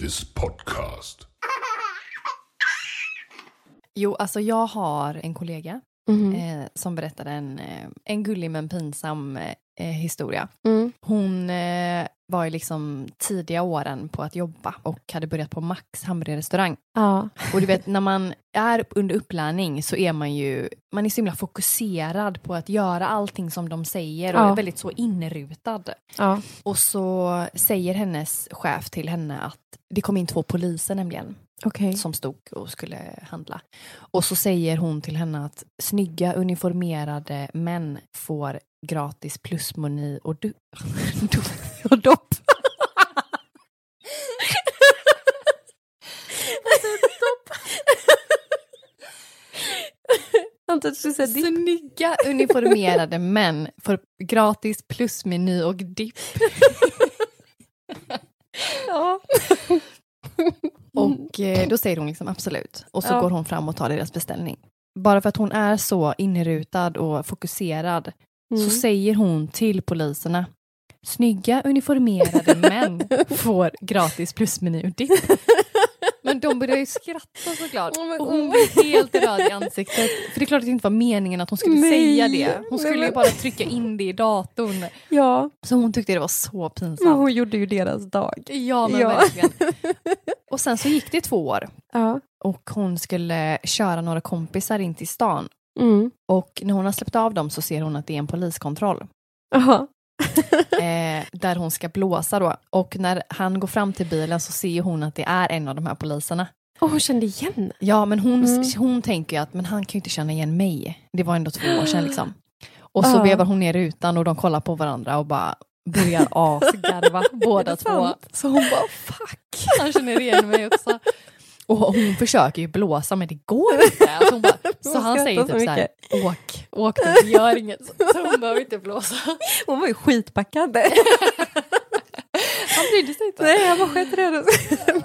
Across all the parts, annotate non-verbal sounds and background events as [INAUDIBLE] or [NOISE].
this podcast. Jo, alltså jag har en kollega Mhm. eh, som berättade en, eh, en gullig men pinsam eh, historia. Mm. Hon eh, var ju liksom tidiga åren på att jobba och hade börjat på Max hamburgerrestaurang. Ja. Och du vet, när man är under upplärning så är man ju man är så himla fokuserad på att göra allting som de säger och Ja. är väldigt så inrutad. ja. Och så säger hennes chef till henne att det kom in två poliser nämligen Okej. som stod och skulle handla. Och så säger hon till henne att snygga uniformerade män får gratis plusmeny och, [LAUGHS] du- och dopp. Dipp. Snygga uniformerade män får gratis plusmeny och dipp. Ja. [LAUGHS] [LAUGHS] Och eh, då säger hon liksom absolut. Och så Ja. går hon fram och tar deras beställning. Bara för att hon är så inrutad och fokuserad Mm. så säger hon till poliserna Snygga uniformerade män [LAUGHS] får gratis plusmeny och dipp. Men de börjar ju skratta såklart. Oh, men- Och hon blir helt röd i ansiktet. För det är klart att det inte var meningen att hon skulle Nej. säga det. Hon skulle Nej, ju men- bara trycka in det i datorn. Ja, Så hon tyckte det var så men pinsamt. hon gjorde ju deras dag. Ja, men Ja. verkligen. [LAUGHS] Och sen så gick det två år Ja. och hon skulle köra några kompisar in till stan. Mm. Och när hon har släppt av dem så ser hon att det är en poliskontroll. Aha. [LAUGHS] eh, där hon ska blåsa då. Och när han går fram till bilen så ser hon att det är en av de här poliserna. Och hon kände igen. Ja, men hon, Mm. hon tänker ju att men han kan ju inte känna igen mig. Det var ändå två år sedan [GASPS] liksom. Och så Ja. vevar hon ner rutan och de kollar på varandra och bara börjar [LAUGHS] asgarva båda två. Så hon bara fuck, [LAUGHS] han känner igen mig också. Och hon försöker ju blåsa men det går inte. Alltså bara, så han säger typ så så här, åk, åk du, gör inget. Så hon behöver inte blåsa. [LAUGHS] Hon var ju skitpackad. Han brydde sig inte. Nej, jag var skiträdd.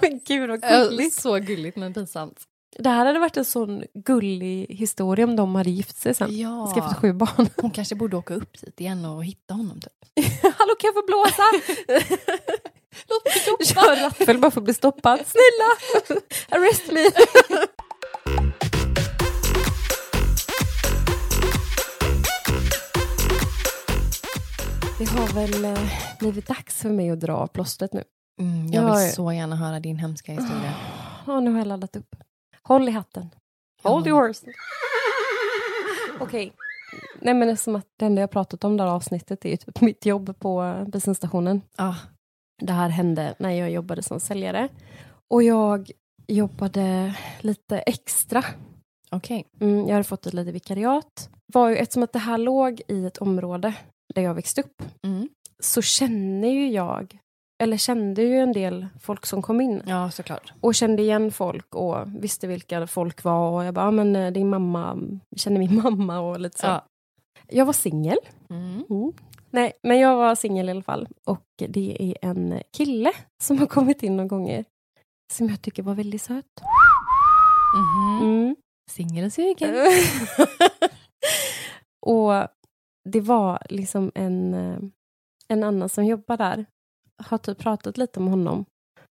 [LAUGHS] Men gud vad gulligt. Så gulligt men pinsamt. Det här hade varit en sån gullig historia om de hade gift sig sen. Ja. Skaffat sju barn. Hon kanske borde åka upp dit igen och hitta honom typ. [LAUGHS] Hallå kan jag få blåsa? Låt mig jobba. Kör rattfull bara för att bli stoppad. Snälla! Arrest me! Det har väl eh, blivit dags för mig att dra av plåstret nu. Mm, jag Ja, vill ja. så gärna höra din hemska historia. Ja, nu har jag laddat upp. Håll i hatten. Hold Ja. yours. Okej. Nej men eftersom att det enda jag pratat om det här avsnittet är ju typ mitt jobb på bensinstationen. Ah, Det här hände när jag jobbade som säljare. Och jag jobbade lite extra. Okej. Mm, jag hade fått ett litet vikariat. Var ju, eftersom att det här låg i ett område där jag växte upp Mm. så känner ju jag, eller kände ju en del folk som kom in. Ja, såklart. Och kände igen folk och visste vilka folk var. Och jag bara, ah, men eh, din mamma, känner min [LAUGHS] mamma och lite så. Ja. Jag var singel. Mm. Mm. Nej, men jag var singel i alla fall. Och det är en kille som har kommit in några gånger. Som jag tycker var väldigt söt. Mhm. Mm. Singelsugen. [LAUGHS] [LAUGHS] och det var liksom en, eh, en annan som jobbar där. Har typ pratat lite om honom.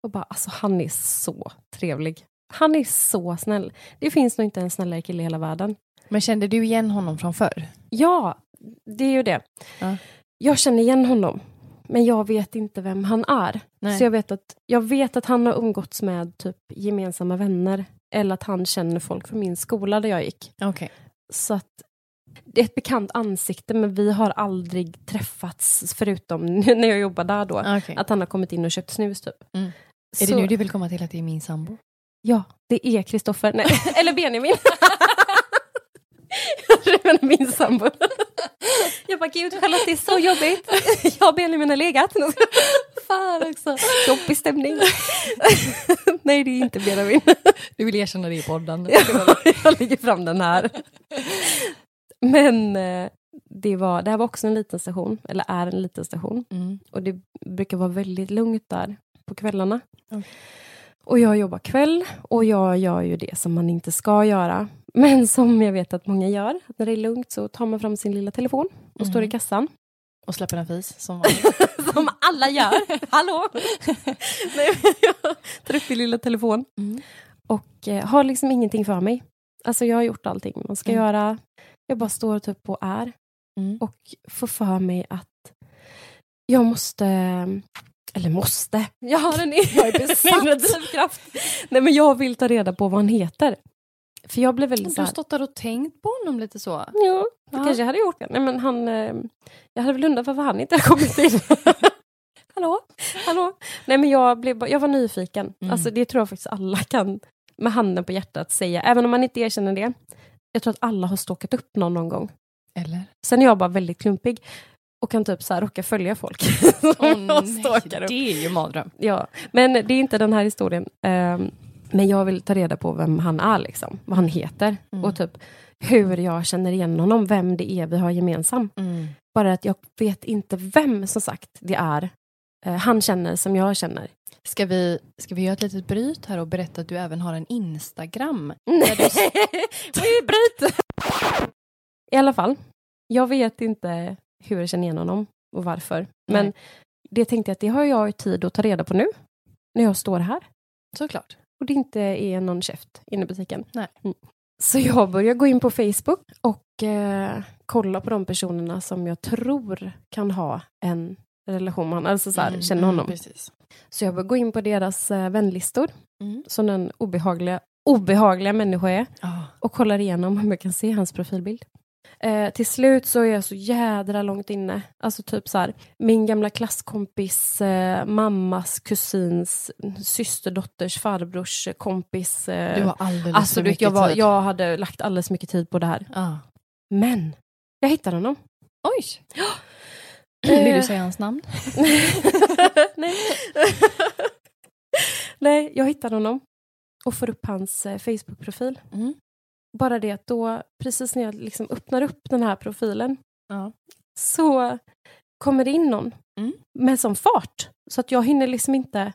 Och bara, alltså han är så trevlig. Han är så snäll. Det finns nog inte en snällare kille i hela världen. Men kände du igen honom från förr? Ja, det är ju det. Ja. Jag känner igen honom. Men jag vet inte vem han är. Nej. Så jag vet, att, jag vet att han har umgåtts med typ gemensamma vänner. Eller att han känner folk från min skola där jag gick. Okej. Så att det är ett bekant ansikte men vi har aldrig träffats förutom [LAUGHS] när jag jobbade där då. Okej. Att han har kommit in och köpt snus typ. Mm. Är det nu du vill komma till att det är min sambo? Ja, det är Kristoffer. [LAUGHS] Eller Benjamin. [LAUGHS] Min sambo. Jag bara, gud Charlotte det är så jobbigt. Jag och Benjamin har legat. Fan också. Jobbig stämning. Nej det är inte Benjamin. Du vill erkänna det i podden? Jag lägger fram den här. [LAUGHS] Men eh, det, var, det här var också en liten station, eller är en liten station. Mm. Och det brukar vara väldigt lugnt där på kvällarna. Okej. Och jag jobbar kväll och jag gör ju det som man inte ska göra. Men som jag vet att många gör. Att när det är lugnt så tar man fram sin lilla telefon och står i Mhm. kassan. Och släpper en fis som [LAUGHS] vanligt. som alla gör. Hallå! [LAUGHS] Nej, jag tar upp min lilla telefon Mm. och eh, har liksom ingenting för mig. Alltså jag har gjort allting man ska Mm. göra. Jag bara står typ och är Mm. och får för mig att jag måste, eller måste, jag har en [LAUGHS] Jag är besatt. [LAUGHS] inre drivkraft. Nej men jag vill ta reda på vad han heter. För jag blev väldigt Du har stått där och tänkt på honom lite så. ja, det Ja. kanske jag hade gjort. Nej men han, eh, jag hade väl undrat varför han inte har kommit in. [LAUGHS] Hallå? Hallå? Nej men jag, blev, bara- jag var nyfiken. Mm. Alltså det tror jag faktiskt alla kan med handen på hjärtat säga, även om man inte erkänner det. Jag tror att alla har stalkat upp någon någon gång. Eller? Sen är jag bara väldigt klumpig och kan typ så här råka följa folk [LAUGHS] som jag stalkar upp. det är ju mardröm. Ja, men det är inte den här historien. Ehm, men jag vill ta reda på vem han är, liksom, vad han heter Mm. och typ hur jag känner igen honom, vem det är vi har gemensamt. Mm. Bara att jag vet inte vem som sagt det är eh, han känner som jag känner. Ska, vi, ska vi göra ett litet bryt här och berätta att du även har en Instagram? Nej, [LAUGHS] vi bryter! I alla fall, jag vet inte hur jag känner igen honom och varför. Men Nej. det tänkte jag att det har jag tid att ta reda på nu. När jag står här. Såklart. och det inte är någon käft inne i butiken. Nej. Mm. Så jag börjar gå in på Facebook och eh, kolla på de personerna som jag tror kan ha en relation med honom, alltså så här, Mm, känner mm, honom. precis. Så jag börjar gå in på deras eh, vänlistor, Mm. som den obehagliga, obehagliga människa är, Ah. och kollar igenom om jag kan se hans profilbild. Eh, till slut så är jag så jädra långt inne. Alltså typ så här, min gamla klasskompis, eh, mammas kusins, systerdotters, farbrors eh, kompis. Eh, Du har alldeles alltså för mycket jag, var, tid. jag hade lagt alldeles mycket tid på det här. Ah. Men, jag hittade honom. Oj! Eh. Vill du säga hans namn? [LAUGHS] Nej. Nej, jag hittade honom och får upp hans eh, Facebook-profil. Mm. Bara det att då, precis när jag liksom öppnar upp den här profilen, Ja. så kommer det in någon Mm. med sån fart så att jag hinner liksom inte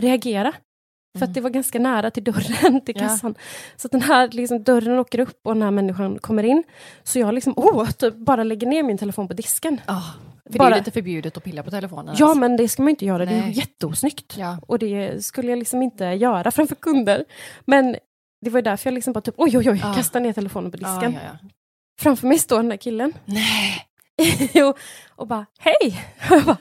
reagera. För Mm. att det var ganska nära till dörren till Ja. kassan. Så att den här liksom, dörren åker upp och den här människan kommer in. Så jag liksom, oh, typ bara lägger ner min telefon på disken. Ah. För det Bara- är lite förbjudet att pilla på telefonen. Ja, alltså. men det ska man inte göra. Det är Nej. jätteosnyggt. Ja. Och det skulle jag liksom inte göra framför kunder. Men det var ju därför jag liksom bara typ, oj, oj, oj, Ja. kastar ner telefonen på disken. ja, ja. Framför mig står den där killen. Nej! [LAUGHS] jo, och bara, hej! Och [LAUGHS] jag bara,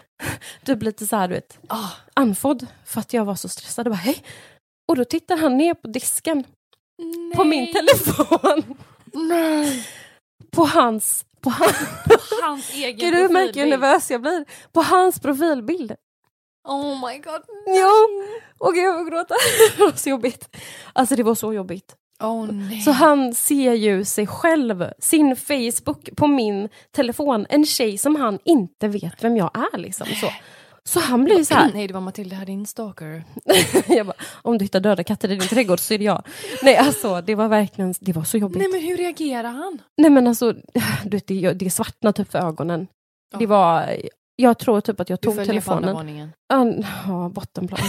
typ lite så här, du vet, Ah. andfådd för att jag var så stressad. Och bara, hej! Och då tittar han ner på disken på min telefon. Nej! [LAUGHS] På hans, på hans, Hans [LAUGHS] egen Gud, du märker hur profilbild. nervös jag blir. På hans profilbild. Oh my god. Ja, och jag vill gråta. [LAUGHS] Det var så jobbigt. Alltså det var så jobbigt. Oh nej. Så han ser ju sig själv, sin Facebook på min telefon. En tjej som han inte vet vem jag är. Liksom. Så, så han ju så här. Nej, det var Matilda här, din stalker. [LAUGHS] jag bara, om du hittar döda katter i din trädgård så är det jag. Nej alltså det var verkligen, det var så jobbigt. Nej, Nej men hur reagerar han? men, alltså, du vet, det, det svartnade typ för ögonen. Det var, jag tror typ att jag Du tog följer på andra telefonen. våningen. Ja, Ja, bottenplan.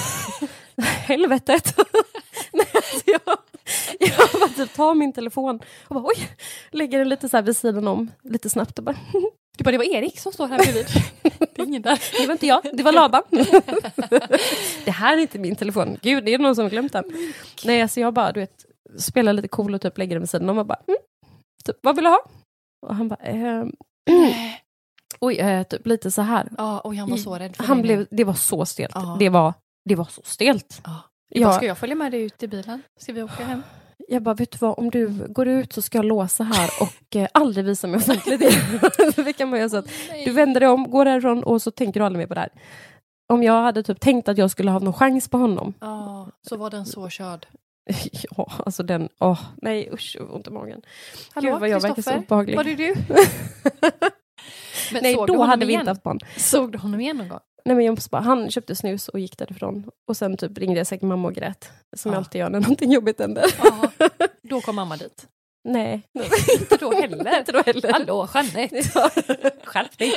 [LAUGHS] Helvetet. [LAUGHS] Nej, alltså jag, jag bara typ tar min telefon och bara oj, lägger den lite så här vid sidan om, lite snabbt och bara Du bara, det var Erik som står här bredvid. [LAUGHS] det är ingen där. det var inte jag, det var [LAUGHS] Laban. [LAUGHS] det här är inte min telefon, gud det är någon som har glömt den. Nej alltså jag bara du vet, spelar lite cool och typ lägger den vid sidan om och bara mm, typ, vad vill du ha? Och han bara ehm, [CLEARS THROAT] oj, eh, typ lite så här. Ja, och han var så rädd för Han blev, det var så stelt. Ja. Det, var, det var så stelt. Ja. Ja. Vad ska jag följa med dig ut i bilen? Ska vi åka hem? Jag bara, vet du vad, om du går ut så ska jag låsa här [LAUGHS] och eh, aldrig visa mig offentligt igen. vi kan bara göra så att du vänder dig om, går därifrån och så tänker du aldrig mer på det här. Om jag hade typ tänkt att jag skulle ha någon chans på honom. Ja, så var den så körd. [LAUGHS] ja, alltså den, åh, nej usch, ont i magen. Hallå, Gud vad jag verkar så obehaglig. Var det du? [LAUGHS] Men nej, då hade vi igen? inte haft barn. Såg du honom igen någon gång? Nej, men jag måste bara, han köpte snus och gick därifrån. Och sen typ ringde jag säkert mamma och grät. Som Ja. jag alltid gör när någonting jobbigt händer. Ja, [LAUGHS] då kom mamma dit. nej, [LAUGHS] Inte då heller. [LAUGHS] inte då heller. Hallå, Jeanette. Ja, Skärp dig.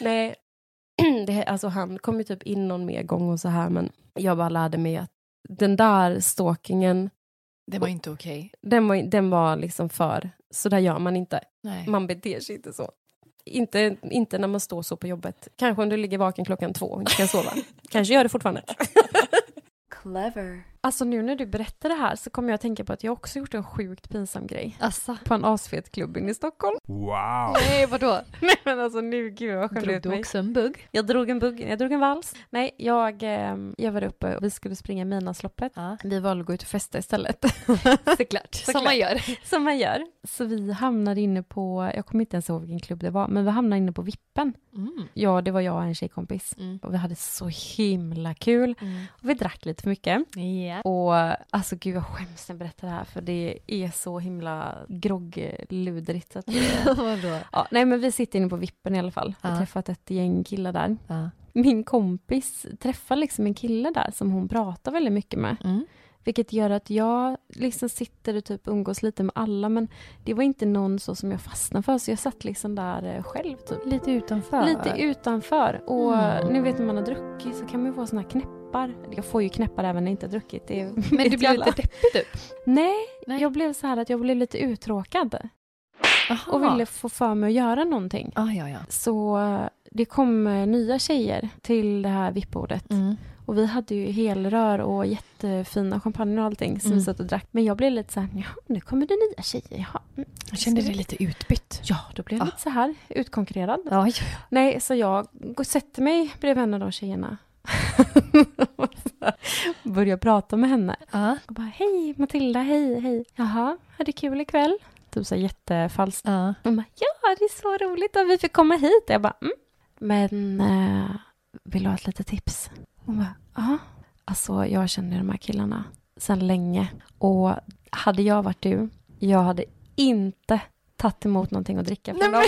Nej, [CLEARS THROAT] det, alltså han kom ju typ in någon mer gång och så här men jag bara lärde mig att den där stalkingen, Det var inte okej. den var, den var liksom för, så där gör man inte. Nej. Man beter sig inte så. Inte, inte när man står så på jobbet. Kanske om du ligger vaken klockan två och inte kan sova. Kanske gör det fortfarande. Clever. Alltså nu när du berättar det här så kommer jag att tänka på att jag också gjort en sjukt pinsam grej. Assa. På en asfet klubb inne i Stockholm. Wow! Nej, vadå? [LAUGHS] Nej men alltså nu, gud vad skämde Drog ut du mig. också en bugg? Jag drog en bugg, jag drog en vals. Nej, jag, eh, jag var uppe och vi skulle springa Midnattsloppet. Ja, Vi valde att gå ut och festa istället. [LAUGHS] såklart. Såklart. Som man gör. Som man gör. Så vi hamnade inne på, jag kommer inte ens ihåg vilken klubb det var, men vi hamnade inne på Vippen. Mm. Ja, det var jag och en tjejkompis. Mm. Och vi hade så himla kul. Mm. Och vi drack lite för mycket. Ja. Och alltså gud, jag skäms när jag berättar det här för det är så himla groggludrigt. Att det... [LAUGHS] Vadå? ja, nej, men vi sitter inne på Vippen i alla fall. Jag har träffat ett gäng killar där. Min kompis träffar liksom en kille där som hon pratar väldigt mycket med. Mm. Vilket gör att jag liksom sitter och typ umgås lite med alla men det var inte någon så som jag fastnade för så jag satt liksom där eh, själv typ. Lite utanför. Lite utanför. Och Mm. nu vet när man har druckit så kan man ju få såna här knäppar. Jag får ju knäppar även när jag inte har druckit. Det Men vet du ju blev lite deppig typ? Nej, Nej. jag blev så här att jag blev lite uttråkad. Aha. Och ville få för mig att göra någonting. Ah, ja, ja. Så eh, det kom eh, nya tjejer till det här VIP-bordet. Mm. Och vi hade ju helrör och jättefina champagne och allting som Mm. vi satt och drack. Men jag blev lite så här, ja nu kommer det nya tjejer. Jaha. mm. Jag kände dig lite utbytt. Ja, då blev jag Ah. lite så här utkonkurrerad. Ja, ja. Nej, så jag går sätter mig bredvid en av de tjejerna. [LAUGHS] Börjar prata med henne. Ja. Och bara, hej Matilda, hej, hej. Jaha, hade kul ikväll? Typ så jättefalskt. Ja. Hon bara, ja det är så roligt att vi fick komma hit. Jag bara, mm. Men eh, vill du ha ett litet tips? Hon bara, ja. Alltså jag känner de här killarna sedan länge. Och hade jag varit du, jag hade inte tagit emot någonting att dricka från dem. [LAUGHS]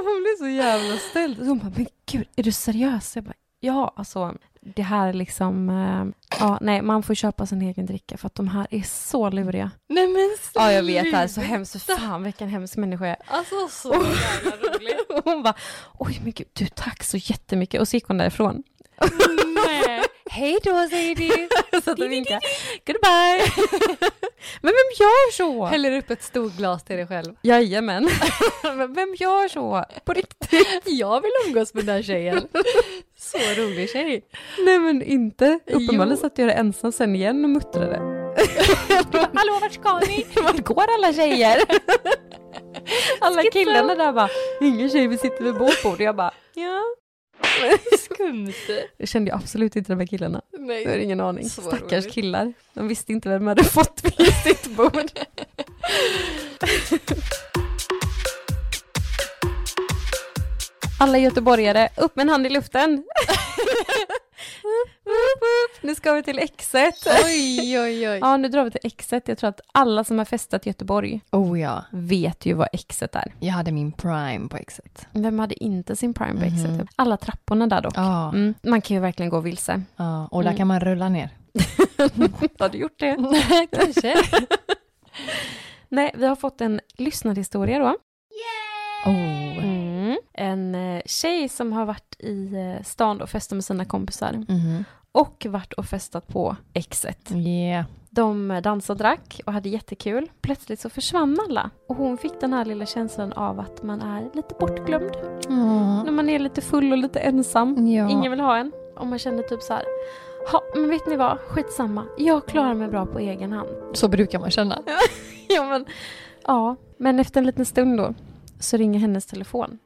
Och hon blev så jävla ställd. Hon bara, men gud, är du seriös? Jag bara, ja, alltså det här är liksom, eh, ja, nej, man får köpa sin egen dricka för att de här är så luriga. Nej men Ja, jag vet, det här är så sluta. hemskt. Fan vilken hemsk människa jag är. Alltså så jävla roligt. [LAUGHS] Och hon bara, oj men gud, du tack så jättemycket. Och så gick hon därifrån. Nej. [LAUGHS] Hej då säger du. [LAUGHS] så att vinkade, goodbye. [LAUGHS] men vem gör så? Häller upp ett stort glas till dig själv. Jajamän. [LAUGHS] men vem gör så? På riktigt? [LAUGHS] Jag vill umgås med den här tjejen. Så rolig tjej. Nej men inte. Uppenbarligen satt jag där ensam sen igen och muttrade. Hallå vart ska ni? Vart går alla tjejer? alla killarna där bara, ingen tjej vi sitter vid vårt bord. Jag bara, ja. [LAUGHS] Skumt. Jag kände ju absolut inte de här killarna. Jag har Nej. ingen aning. Stackars roligt. killar. De visste inte vem de hade fått vid [LAUGHS] sitt bord. Alla göteborgare, upp med en hand i luften. [LAUGHS] Nu ska vi till exet. Oj oj oj. Ja, nu drar vi till exet. Jag tror att alla som har festat i Göteborg Oh ja. vet ju vad exet är. Jag hade min prime på exet. Vem hade inte sin prime på Mhm. exet? Alla trapporna där dock. Ja. Mm, man kan ju verkligen gå vilse. ja. Och där Mm. kan man rulla ner. [LAUGHS] Har du gjort det? [LAUGHS] Kanske. [LAUGHS] Nej, vi har fått en lyssnarhistoria då. Oh. Mm. En eh, tjej som har varit i eh, stan och festat med sina kompisar Mhm. och varit och festat på exet. Yeah. De eh, dansade och drack och hade jättekul. Plötsligt så försvann alla och hon fick den här lilla känslan av att man är lite bortglömd. När man är lite full och lite ensam. Ja. Ingen vill ha en. Och man känner typ så här. Ja, men vet ni vad? Skitsamma. Jag klarar mig bra på egen hand. Så brukar man känna. [LAUGHS] Ja, men, ja, men efter en liten stund då så ringer hennes telefon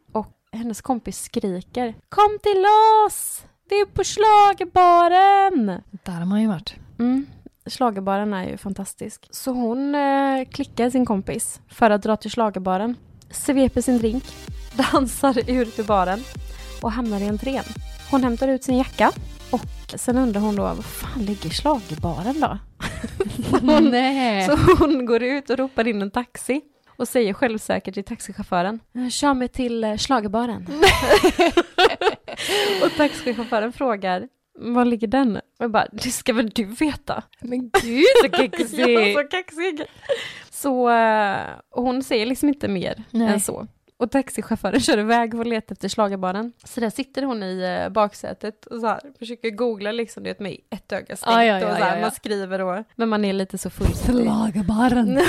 hennes kompis skriker Kom till oss! Vi är på schlagerbaren! Där har man ju varit. Mm. Schlagerbaren är ju fantastisk. Så hon eh, klickar sin kompis för att dra till schlagerbaren, sveper sin drink, [LAUGHS] dansar ut ur baren och hamnar i entrén. Hon hämtar ut sin jacka och sen undrar hon då, var fan ligger schlagerbaren då? Hon- [LAUGHS] Nej. Så hon går ut och ropar in en taxi och säger självsäkert till taxichauffören Kör mig till eh, schlagerbaren. [LAUGHS] och taxichauffören frågar var ligger den? Och jag bara, det ska väl du veta? Men [LAUGHS] gud så kaxig. Ja, så kaxig. Så och hon säger liksom inte mer Nej. än så. Och taxichauffören [LAUGHS] kör iväg och letar efter schlagerbaren. Så där sitter hon i eh, baksätet och så här, försöker googla liksom, det med ett öga stängt. Ah, ja, ja, och så här, ja. Man skriver då, men man är lite så fullständig. Schlagerbaren.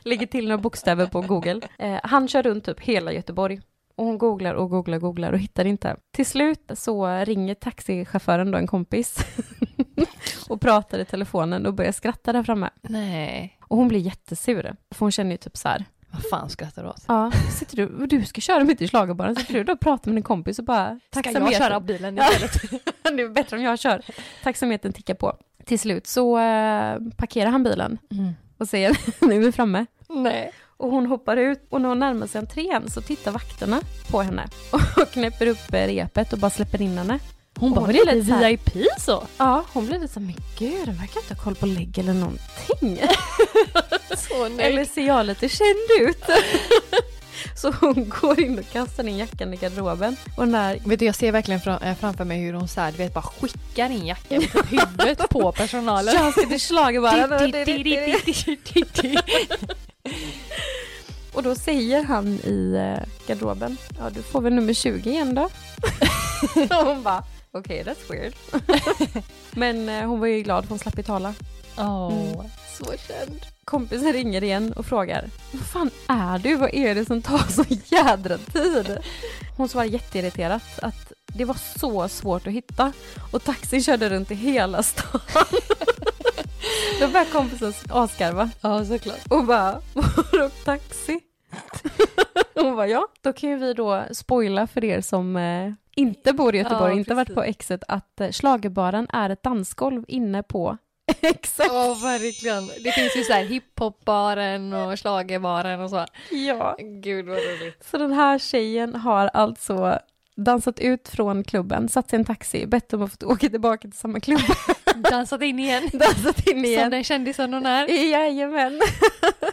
Lägger [LAUGHS] till några bokstäver på Google. Eh, han kör runt typ hela Göteborg. Och hon googlar och googlar, googlar och hittar inte. Till slut så ringer taxichauffören då en kompis [LAUGHS] och pratar i telefonen och börjar skratta där framme. Nej. Och hon blir jättesur. För hon känner ju typ så här, Vad fan skrattar du åt? ja, sitter du, och du ska köra mitt i schlagerbaren, sitter du då och pratar med din kompis och bara, Ska jag köra bilen Ja. istället? [LAUGHS] det är bättre om jag kör. Taxametern tickar på. Till slut så eh, parkerar han bilen Mm. och säger, [LAUGHS] nu är vi framme. Nej. Och hon hoppar ut och när hon närmar sig entrén så tittar vakterna på henne [LAUGHS] och knäpper upp eh, repet och bara släpper in henne. Hon bara, var det lite VIP så? Ja, hon blir lite så här, men gud, den verkar inte ha koll på lägg eller någonting. [LAUGHS] Eller ser jag lite känd ut? [LAUGHS] så hon går in och kastar in jackan i garderoben. Och den där, Vet du, jag ser verkligen eh, framför mig hur hon så här, du vet, bara skickar in jackan på [LAUGHS] huvudet på personalen. jag ska till schlagerbaren. Och då säger han i eh, garderoben, ja du får väl nummer 20 igen då. och hon bara, okej okay, that's weird. Men eh, hon var ju glad för hon slapp ju tala. Åh, Mm. Så känd. Kompisen ringer igen och frågar, vad fan är du? Vad är det som tar så jädra tid? Hon svarar jätteirriterat att det var så svårt att hitta och taxin körde runt i hela stan. Då började kompisen asgarva Ja, såklart. och bara, vadå taxi? Hon bara, ja. Då kan ju vi då spoila för er som eh, inte bor i Göteborg, Ja, inte varit på Exet, att eh, Schlagerbaren är ett dansgolv inne på [LAUGHS] Exet. Ja, verkligen. Det finns ju så här hiphopbaren och schlagerbaren och så. Ja. Gud vad roligt. Så den här tjejen har alltså dansat ut från klubben, satt sig i en taxi, bett om att få åka tillbaka till samma klubb, [LAUGHS] Dansat in igen. [LAUGHS] dansat in Som igen. den kändisen hon är. Jajamän.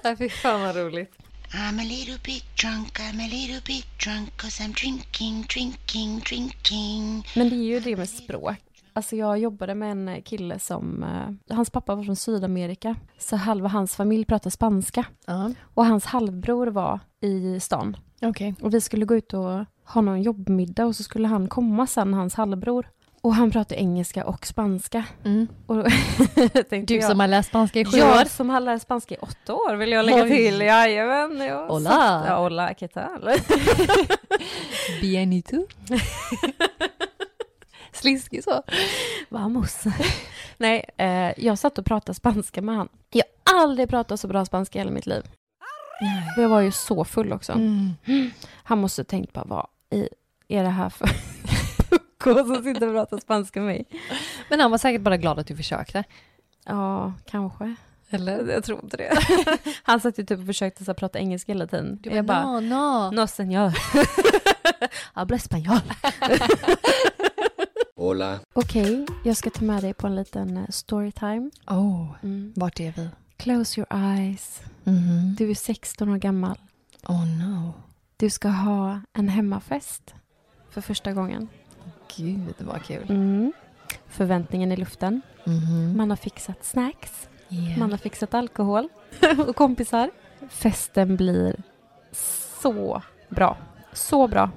Ja, fy fan vad roligt. I'm a little bit drunk, I'm a little bit drunk cause I'm drinking, drinking, drinking. Men det är ju det med språk. Alltså jag jobbade med en kille som, eh, hans pappa var från Sydamerika, så halva hans familj pratar spanska. Ja, Och hans halvbror var i stan. okej. Och vi skulle gå ut och ha någon jobbmiddag och så skulle han komma sen, hans halvbror. Och han pratade engelska och spanska. Mm. Och [LAUGHS] Du jag, som har läst spanska i sju år. jag som har lärt spanska i åtta år vill jag lägga Oj. till. Jajamän. Ja. Hola. Så- Ja, hola, ¿qué tal? [LAUGHS] Bienito. [LAUGHS] Sliskig så. Vamos. [LAUGHS] Nej, eh, jag satt och pratade spanska med han. Jag har aldrig pratat så bra spanska i hela mitt liv. Och jag var ju så full också. Mm. Han måste tänkt bara, vad i, är det här för [LAUGHS] pucko som sitter och pratar spanska med mig? Men han var säkert bara glad att du försökte. Ja, kanske. Eller? Jag tror inte det. [LAUGHS] Han satt ju typ och försökte så här, prata engelska hela tiden. Du jag bara, no, no. no señor. Habla español. Hola. Okej, jag ska ta med dig på en liten eh, storytime. Oh, Mm. vart är vi? Close your eyes. Mhm. Du är 16 år gammal. Oh no. Du ska ha en hemmafest för första gången. Gud vad kul. Mm. Förväntningen i luften. Mhm. Man har fixat snacks. Yeah. Man har fixat alkohol [LAUGHS] och kompisar. Festen blir så bra. Så bra.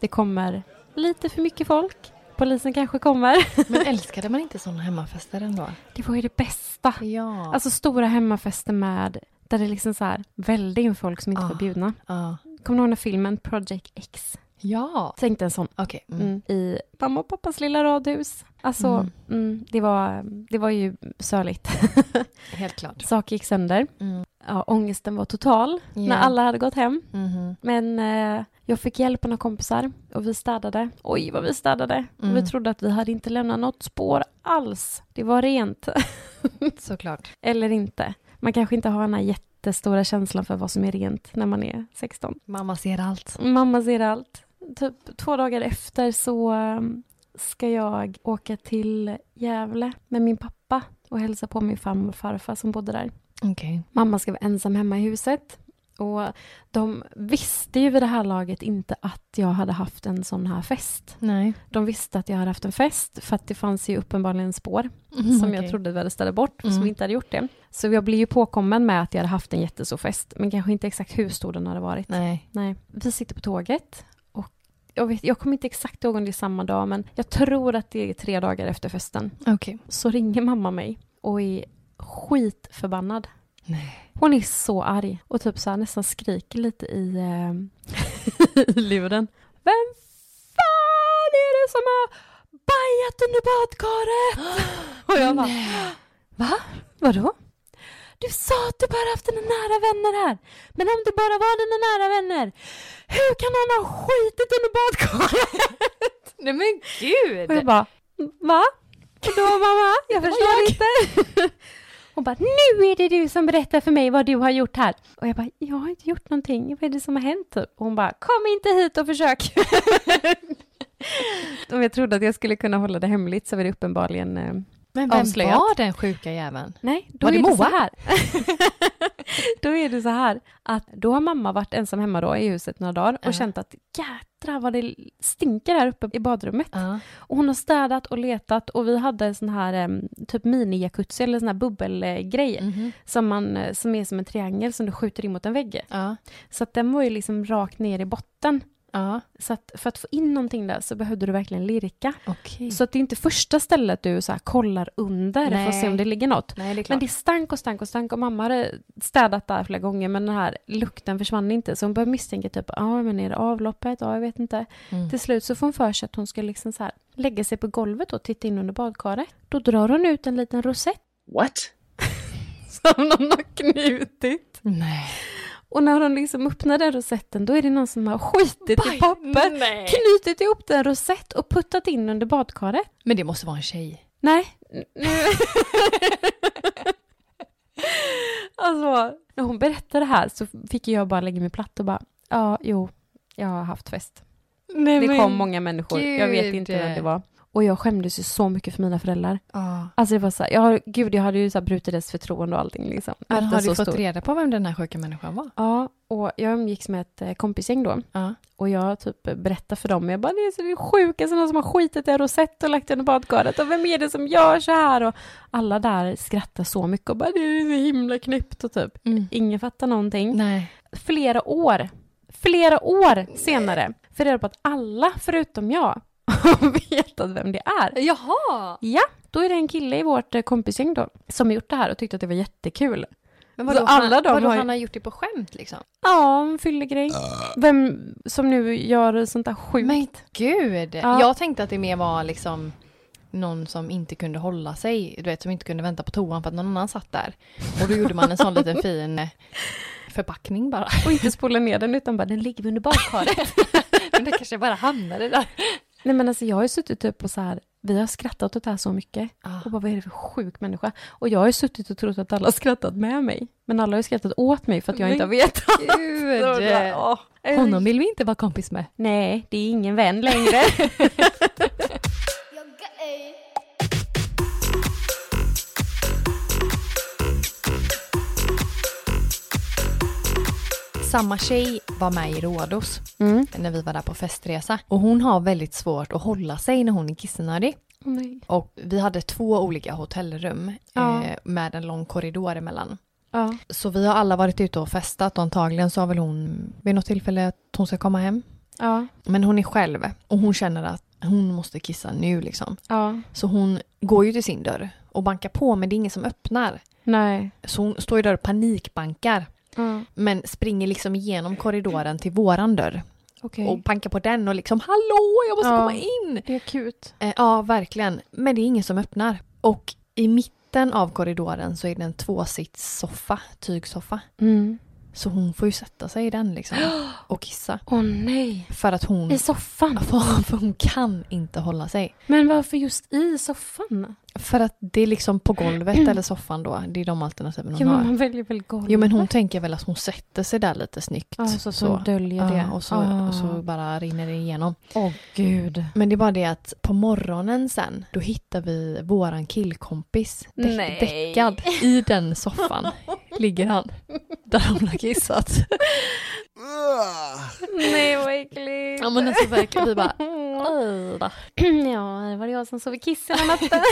Det kommer lite för mycket folk. Polisen kanske kommer. [LAUGHS] Men älskade man inte sådana hemmafester ändå? Det var ju det bästa. Ja. Alltså stora hemmafester med där det liksom så här välde in folk som inte Ah. var bjudna. ja. Kommer du ihåg den filmen Project X? Ja. Tänk dig en sån. Okej. Mm. Mm. I mamma och pappas lilla radhus. Alltså, Mm. mm, det, var, det var ju sörligt. [LAUGHS] Helt klart. Saker gick sönder. Mm. Ja, ångesten var total när Ja. alla hade gått hem. Mhm. Men eh, jag fick hjälp av några kompisar och vi städade. Oj, vad vi städade. Mm. vi trodde att vi hade inte lämnat något spår alls. Det var rent. [LAUGHS] Såklart. Eller inte. Man kanske inte har den här jättestora känslan för vad som är rent när man är 16. Mamma ser allt. Mamma ser allt. Typ två dagar efter så um, ska jag åka till Gävle med min pappa och hälsa på min farmor och farfar som bodde där. Okej. Mamma ska vara ensam hemma i huset Och de visste ju vid det här laget inte att jag hade haft en sån här fest. Nej. De visste att jag hade haft en fest för att det fanns ju uppenbarligen spår Mm, som okej. jag trodde vi hade ställt bort, som Mm. inte hade gjort det. Så jag blev ju påkommen med att jag hade haft en jättestor fest, men kanske inte exakt hur stor den hade varit. Nej. Nej. Vi sitter på tåget och jag, vet, jag kommer inte exakt ihåg om det är samma dag, men jag tror att det är tre dagar efter festen. Okej. Så ringer mamma mig och är skitförbannad. Nej. Hon är så arg och typ så här nästan skriker lite i, eh, [LAUGHS] i luren. Vem fan är det som har bajat under badkaret? [GASPS] och jag bara, va? Vadå? Du sa att du bara haft dina nära vänner här. Men om det bara var dina nära vänner, hur kan någon ha skitit under badkaret? [LAUGHS] Nej men gud! Och jag bara, va? Vadå mamma? Jag förstår inte. [LAUGHS] Hon bara, nu är det du som berättar för mig vad du har gjort här. Och jag bara, jag har inte gjort någonting. Vad är det som har hänt? Typ? Och hon bara, kom inte hit och försök. [LAUGHS] Om jag trodde att jag skulle kunna hålla det hemligt så var det uppenbarligen eh, men vem avslöjat. var den sjuka jäveln? Nej, då Var det är det så Moa? här. [LAUGHS] då är det så här att då har mamma varit ensam hemma då i huset några dagar och Ja. känt att jädrar vad det stinker här uppe i badrummet. Ja. Och hon har städat och letat och vi hade en sån här em, typ mini-jacuzzi eller sån här bubbelgrej Mhm. som, man, eh, som är som en triangel som du skjuter in mot en vägg. Ja. Så att den var ju liksom rakt ner i botten. Ja. Så att för att få in någonting där så behövde du verkligen lirka. Okej. Så att det är inte första stället du så här kollar under för att se Nej. om det ligger något. Nej, det är Men det stank och stank och stank och mamma hade städat där flera gånger men den här lukten försvann inte så hon började misstänka typ, ja men är det avloppet? Ja, jag vet inte. Mm. Till slut så får hon för sig att hon ska liksom så här lägga sig på golvet och titta in under badkaret. Då drar hon ut en liten rosett What? [LAUGHS] som någon har knutit. Nej. Och när hon liksom öppnar den rosetten då är det någon som har skitit i Baj- papper, Nej. knutit ihop den rosett och puttat in under badkaret. Men det måste vara en tjej. Nej. [LAUGHS] Alltså, när hon berättade det här så fick jag bara lägga mig platt och bara, ja, jo, jag har haft fest. Nej, Det kom många människor, jag vet gud. inte vem det var. Och jag skämdes ju så mycket för mina föräldrar. Ja. Alltså det var så här, jag, gud jag hade ju så här brutit deras förtroende och allting liksom. Men har du fått stor- reda på vem den här sjuka människan var? Ja, och jag umgicks med ett eh, kompisgäng då. Ja. Och jag typ berättade för dem, jag bara det är så det sjukaste, någon som har skitit i en rosett och lagt den i badkaret och vem är det som gör så här? Och alla där skrattar så mycket och bara det är så himla knäppt och typ. Mm. Ingen fattar någonting. Nej. Flera år, flera år senare, för reda på att alla förutom jag har [LAUGHS] vetat vem det är. Jaha! Ja, då är det en kille i vårt eh, kompisgäng då som har gjort det här och tyckte att det var jättekul. Men Så vadå, alla han, de vadå har han har gjort det på skämt liksom? Ja, en fyllegrej. Vem som nu gör sånt där sjukt. Men gud! Ja. Jag tänkte att det mer var liksom någon som inte kunde hålla sig, du vet som inte kunde vänta på toan för att någon annan satt där. Och då gjorde man en sån liten fin eh, förpackning bara. Och inte spola ner den utan bara den ligger under badkaret. [LAUGHS] Men det kanske bara hamnade där. Nej men alltså jag har ju suttit typ och så här, vi har skrattat åt det här så mycket. Ah. Och bara vad är det för sjuk människa? Och jag har ju suttit och trott att alla har skrattat med mig. Men alla har ju skrattat åt mig för att jag Men inte har vetat. [LAUGHS] Gud! [LAUGHS] Honom vill vi inte vara kompis med. Nej, det är ingen vän längre. [LAUGHS] Samma tjej var med i Rhodos Mm. när vi var där på festresa. Och hon har väldigt svårt att hålla sig när hon är kissnödig. Nej. Och vi hade två olika hotellrum Ja. eh, med en lång korridor emellan. Ja. Så vi har alla varit ute och festat och antagligen sa väl hon vid något tillfälle att hon ska komma hem. Ja. Men hon är själv och hon känner att hon måste kissa nu liksom. Ja. Så hon går ju till sin dörr och bankar på men det är ingen som öppnar. Nej. Så hon står ju där och panikbankar. Ja. Men springer liksom igenom korridoren till våran dörr. Okej. Och bankar på den och liksom hallå jag måste Ja. komma in. Det är akut. Eh, ja verkligen. Men det är ingen som öppnar. Och i mitten av korridoren så är det en tvåsitssoffa, tygsoffa. Mm. Så hon får ju sätta sig i den liksom och kissa. [GASPS] Åh nej. För att hon, I soffan? [LAUGHS] för, hon kan inte hålla sig. Men varför just i soffan? För att det är liksom på golvet eller soffan då. Det är de alternativen hon men har. man väljer väl golvet? Jo men hon tänker väl att hon sätter sig där lite snyggt. Ja, så, så, döljer det. Ja, och, så, Ah. och så bara rinner det igenom. Åh gud. Men det är bara det att på morgonen sen, då hittar vi våran killkompis Nej. däckad i den soffan. [LAUGHS] ligger han. Där hon har kissat. Nej vad äckligt. Ja men alltså verkligen, vi bara. Ja, det var det jag som sov i kiss hela natten. [LAUGHS]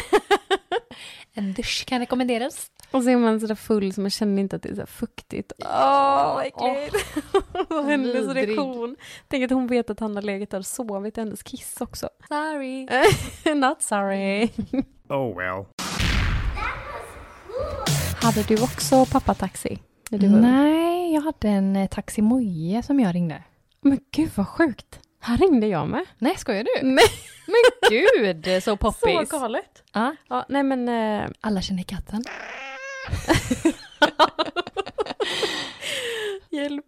En dusch kan rekommenderas. Och så är man sådär full så man känner inte att det är så fuktigt. Åh, vad äckligt. [LAUGHS] Och hennes reaktion. Tänk att hon vet att han har legat där och sovit i hennes kiss också. Sorry. [LAUGHS] Not sorry. Oh well. Hade du också pappataxi? Nej, jag hade en eh, Taxi Moje som jag ringde. Men gud vad sjukt. Här ringde jag med. Nej, skojar du? Nej, [LAUGHS] Men gud, så så poppis. galet. Ja, Ja, nej men eh, alla känner katten. [LAUGHS] Hjälp.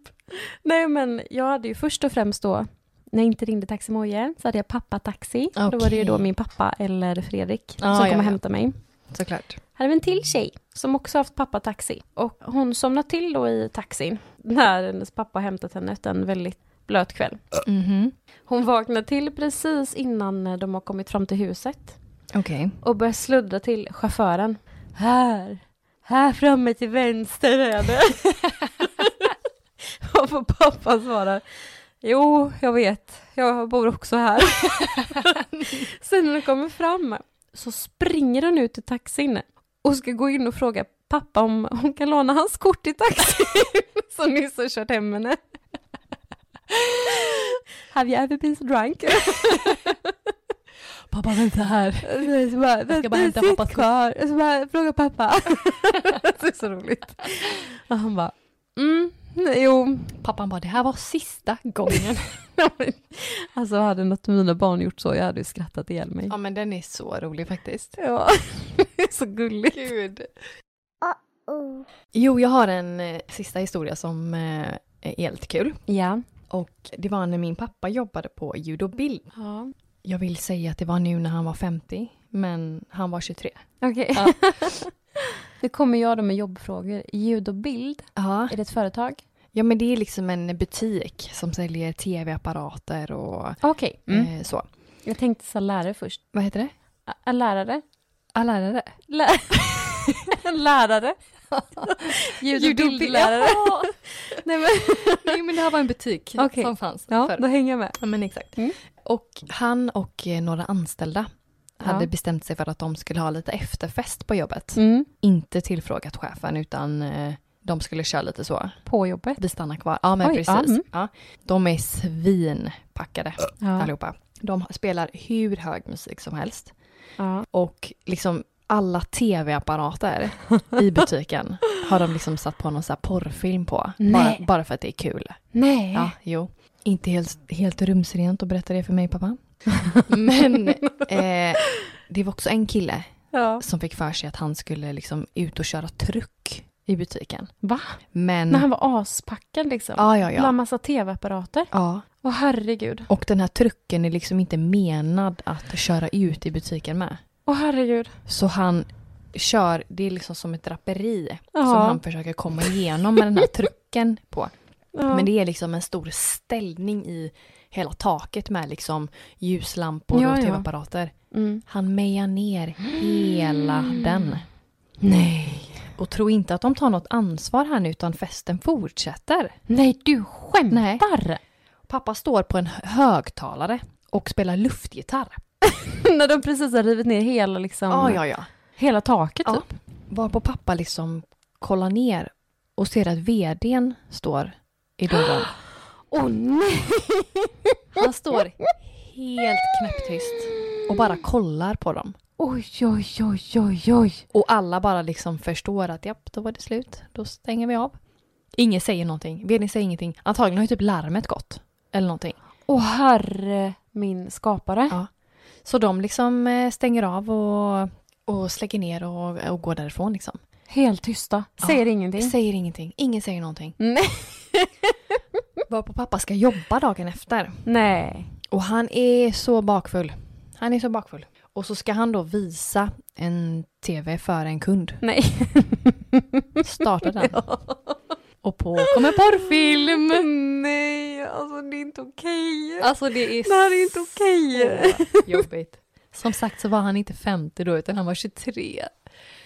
Nej men jag hade ju först och främst då, när jag inte ringde Taxi Moje, så hade jag pappataxi. Då var det ju då min pappa eller Fredrik Ah, som ja, kom och ja. hämtade mig. Såklart. Hade vi en till tjej som också haft pappataxi. Och hon somnade till då i taxin när hennes pappa hämtat henne efter en väldigt blöt kväll. Mhm. Hon vaknade till precis innan de har kommit fram till huset Okej. och börjar sluddra till chauffören. Här, här framme till vänster är det. [LAUGHS] och pappa svarar Jo, jag vet. Jag bor också här. [LAUGHS] Sen när de kommer fram så springer hon ut i taxin och ska gå in och fråga pappa om hon kan låna hans kort i taxin [LAUGHS] som nyss har kört hem henne. Have you ever been so drunk? [LAUGHS] Pappa vänta här. Så bara, Jag ska bara "Vänta, hämta pappas kort." kvar. Så bara, fråga pappa. [LAUGHS] det är så roligt. Och han bara, mm, jo. Pappan bara, det här var sista gången. [LAUGHS] alltså hade något av mina barn gjort så, jag hade ju skrattat ihjäl mig. ja men den är så rolig faktiskt. Ja, [LAUGHS] det är så gulligt. Gud. Jo, jag har en eh, sista historia som eh, är helt kul. Ja. Och det var när min pappa jobbade på Ljud och bild. ja. Jag vill säga att det var nu när han var 50, men han var 23. Okej. Ja. [LAUGHS] Nu kommer jag då med jobbfrågor. Ljud och bild, Ja. är det ett företag? ja, men det är liksom en butik som säljer tv-apparater och Okej. eh, så. Jag tänkte så lärare först. Vad heter det? Ä- Ä- lärare? Ah, lärare. Lä [LAUGHS] lärare? Ljud och bildlärare? Ja. [LAUGHS] Nej, men... [LAUGHS] Nej, men det här var en butik Okej. som fanns Ja, förr. då hänger jag med. Ja, men exakt. Mm. Och han och eh, några anställda hade Ja. bestämt sig för att de skulle ha lite efterfest på jobbet. Mm. Inte tillfrågat chefen utan eh, de skulle köra lite så. På jobbet? Vi stannar kvar. Ja men Oj, precis. ja, mm. Ja. De är svinpackade Ja. allihopa. De spelar hur hög musik som helst. ja. Och liksom alla tv-apparater i [LAUGHS] butiken har de liksom satt på någon så här porrfilm på. Bara, bara för att det är kul. Nej. Ja, jo. Inte helt, helt rumsrent att berätta det för mig pappa. [LAUGHS] Men eh, det var också en kille Ja. som fick för sig att han skulle liksom ut och köra truck i butiken. Va? Men... När han var aspackad liksom? Ja, ja, ja. Bland massa tv-apparater? ja. Åh herregud. Och den här trucken är liksom inte menad att köra ut i butiken med. Åh herregud. Så han kör, det är liksom som ett draperi Ja. som han försöker komma igenom med den här trucken på. Ja. Men det är liksom en stor ställning i hela taket med liksom ljuslampor Ja, och ja. tv-apparater. Mm. Han mejar ner hela [GASPS] den. Nej. Och tro inte att de tar något ansvar här nu utan festen fortsätter. Nej, du skämtar! Pappa står på en högtalare och spelar luftgitarr. [LAUGHS] När de precis har rivit ner hela, liksom, ja, ja. hela taket Ja. typ. Varpå pappa liksom kollar ner och ser att vdn står i dörren. [GASPS] [GASPS] Åh nej! Han står helt knäpptyst och bara kollar på dem. Oj, oj, oj, oj, oj. Och alla bara liksom förstår att japp, då var det slut. Då stänger vi av. Ingen säger någonting. Vdn säger ingenting. Antagligen har ju typ larmet gått. Eller någonting. Åh herre min skapare. Ja. Så de liksom eh, stänger av och, och släcker ner och, och går därifrån liksom. Helt tysta. Ja. Säger ingenting. Säger ingenting. Ingen säger någonting. Nej. [LAUGHS] Varpå pappa ska jobba dagen efter. Nej. Och han är så bakfull. Han är så bakfull. Och så ska han då visa en tv för en kund. Nej. Starta den. [LAUGHS] Och på kommer porrfilm. Nej, alltså det är inte okej. Alltså det är Det här är inte okej. jobbigt. Som sagt så var han inte 50 då utan han var 23.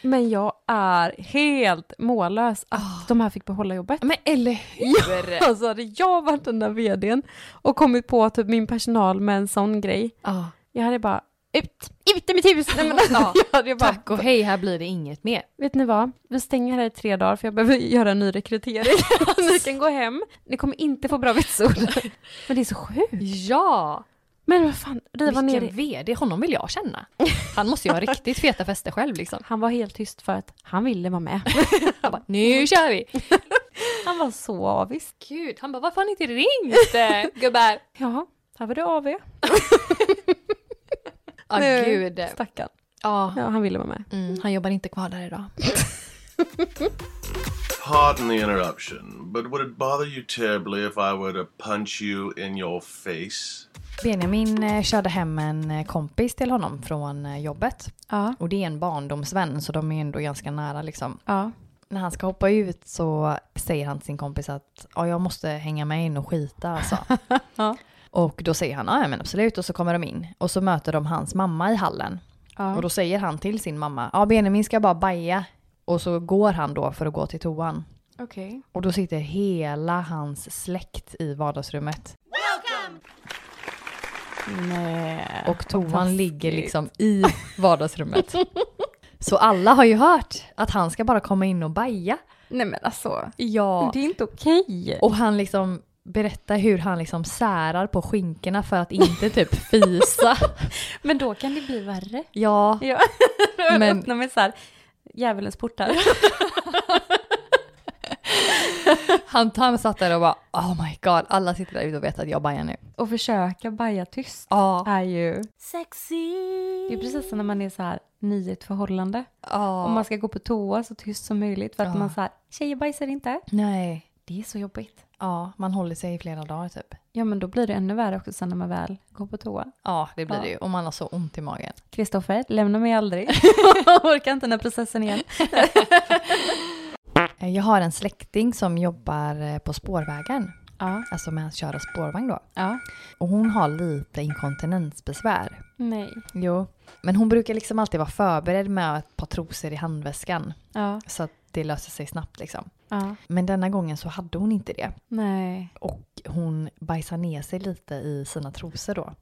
Men jag är helt mållös att Ah. de här fick behålla jobbet. Men eller hur? [LAUGHS] Alltså hade jag varit den där vdn och kommit på typ min personal med en sån grej. Ja. Jag hade bara, ut, ut i mitt hus! Nej, [LAUGHS] men, Ja, [LAUGHS] jag bara, Tack och hej, här blir det inget mer. Vet ni vad? Vi stänger här i tre dagar för jag behöver göra en ny rekrytering. ni kan gå hem. Ni kommer inte få bra vitsord. Men det är så sjukt. Ja! Men vad fan, det var Vilken nere. vd, honom vill jag känna. Han måste ju ha [LAUGHS] riktigt feta fester själv liksom. Han var helt tyst för att han ville vara med. [LAUGHS] Han bara, nu kör vi! [LAUGHS] Han var så avis. Gud, han bara, varför har ni inte ringt gubbar? Ja, här var det AV. Ja, Nu. gud. Stackarn. Ja, Ja, han ville vara med. mm, han jobbar inte kvar där idag. Pardon the interruption, but would it bother you terribly if I were to punch you in your face? Benjamin eh, körde hem en eh, kompis till honom från eh, jobbet. Ja, Och det är en barndomsvän, så de är ändå ganska nära liksom. ja. När han ska hoppa ut så säger han till sin kompis att ja, jag måste hänga med in och skita alltså. [LAUGHS] Ja. Och då säger han ja men absolut och så kommer de in. Och så möter de hans mamma i hallen. ja. Och då säger han till sin mamma ja Benjamin ska bara baja. Och så går han då för att gå till toan. Okej. Och då sitter hela hans släkt i vardagsrummet. Nej. Och toan ligger liksom i vardagsrummet. Så alla har ju hört att han ska bara komma in och baja. Nej men alltså, Ja. det är inte okej. Och han liksom berättar hur han liksom särar på skinkorna för att inte typ fisa. [LAUGHS] Men då kan det bli värre. Ja, Ja. [LAUGHS] Men- Men... Öppna med så här, djävulens portar. [LAUGHS] han, han satt där och bara oh my god, alla sitter där ute och vet att jag bajar nu. Och försöka baja tyst Ja. är ju, Sexy. det är precis som när man är så här ny i ett förhållande. Ja. Och man ska gå på toa så tyst som möjligt för att Ja. man så här, tjejer bajsar inte. Nej. Det är så jobbigt. Ja, man håller sig i flera dagar typ. Ja men då blir det ännu värre också sen när man väl går på toa. Ja, det blir Ja. det ju. Och man har så ont i magen. Kristoffer, lämna mig aldrig. [LAUGHS] [LAUGHS] Orkar inte den här processen igen. [LAUGHS] Eh, Jag har en släkting som jobbar eh, på spårvägen. Ja, Alltså med att köra spårvagn då. ja. Och hon har lite inkontinensbesvär. Nej. Jo. Men hon brukar liksom alltid vara förberedd med ett par trosor i handväskan. Ja, Så att det löser sig snabbt liksom. Ja. Men denna gången så hade hon inte det. Nej. Och hon bajsar ner sig lite i sina trosor då.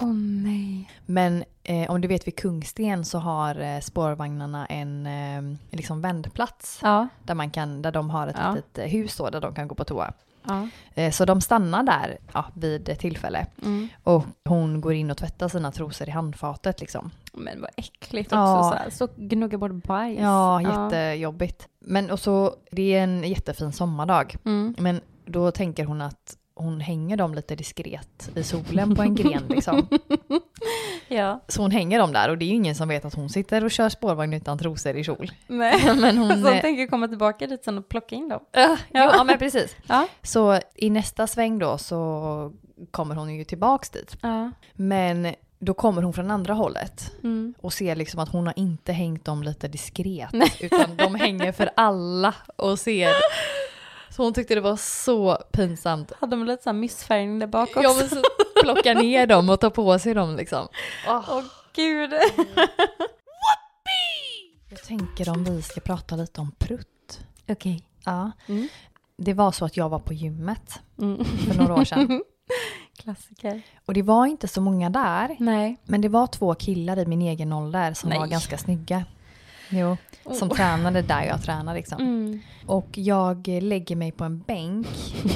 Åh nej. Men eh, om du vet vid Kungsten så har eh, spårvagnarna en eh, liksom vändplats. Ja, Där, man kan, där de har ett Ja. litet eh, hus då, där de kan gå på toa. Ja. Eh, så de stannar där ja, vid ett tillfälle. Mm. Och hon går in och tvättar sina trosor i handfatet liksom. Men vad äckligt också Ja. så här. Så gnugga bort bajs. Ja, jättejobbigt. Men och så, det är en jättefin sommardag. Mm. Men då tänker hon att hon hänger dem lite diskret i solen på en gren liksom. [LAUGHS] Ja. Så hon hänger dem där och det är ju ingen som vet att hon sitter och kör spårvagn utan trosor i kjol. [LAUGHS] Nej. [LAUGHS] Men hon... Så hon eh, tänker komma tillbaka dit sen och plocka in dem. ja, ja, men precis. Ja. Så i nästa sväng då så kommer hon ju tillbaks dit. Ja. Men då kommer hon från andra hållet Mm. och ser liksom att hon har inte hängt dem lite diskret utan de hänger för alla och ser. Så hon tyckte det var så pinsamt. Hade de lite så här missfärgning där bak också? Ja men så plocka ner dem och ta på sig dem liksom. Åh gud. Jag tänker om vi ska prata lite om prutt. Okej. Ja. Mm. Det var så att jag var på gymmet Mm. för några år sedan. [LAUGHS] Klassiker. Och det var inte så många där. Nej. Men det var två killar i min egen ålder som Nej. var ganska snygga. Jo, som Oh. tränade där jag tränar liksom. Mm. Och jag lägger mig på en bänk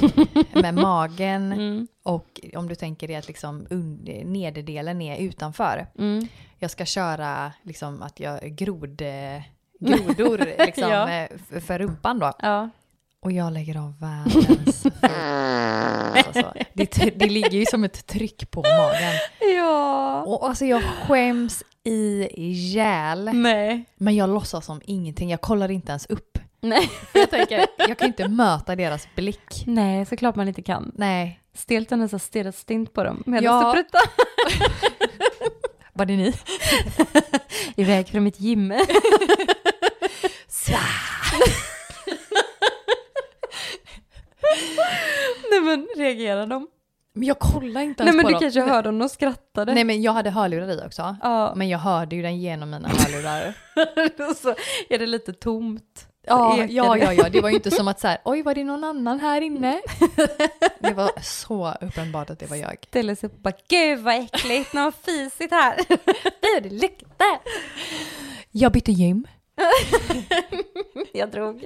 [LAUGHS] med magen Mm. och om du tänker dig att liksom nederdelen är utanför. Mm. Jag ska köra liksom att jag grod, grodor [LAUGHS] liksom Ja. eh, för rumpan då. Ja. Och jag lägger av världens... [LAUGHS] alltså, det, det ligger ju som ett tryck på magen. Ja. Och alltså jag skäms ihjäl. Nej. Men jag låtsas som ingenting. Jag kollar inte ens upp. Nej. [LAUGHS] Jag tänker, jag kan inte möta deras blick. Nej, såklart man inte kan. Nej. Stelt och nästan stirrat stint på dem medan Ja. du pruttar. [LAUGHS] Var det ni? [LAUGHS] Iväg från mitt gym. Nej men reagerar de? Men jag kollar inte Nej ens men på du dem. kanske hörde om de skrattade. Nej men jag hade hörlurar i också. Ja, Men jag hörde ju den genom mina hörlurar. [LAUGHS] så är det lite tomt. Ja, ja, ja, ja, det var ju inte som att så här, oj var det någon annan här inne? [LAUGHS] Det var så uppenbart att det var jag. Ställer sig upp och bara, gud vad äckligt, någon har fisit här. [LAUGHS] Det är det luktar. Jag bytte gym. Jag drog.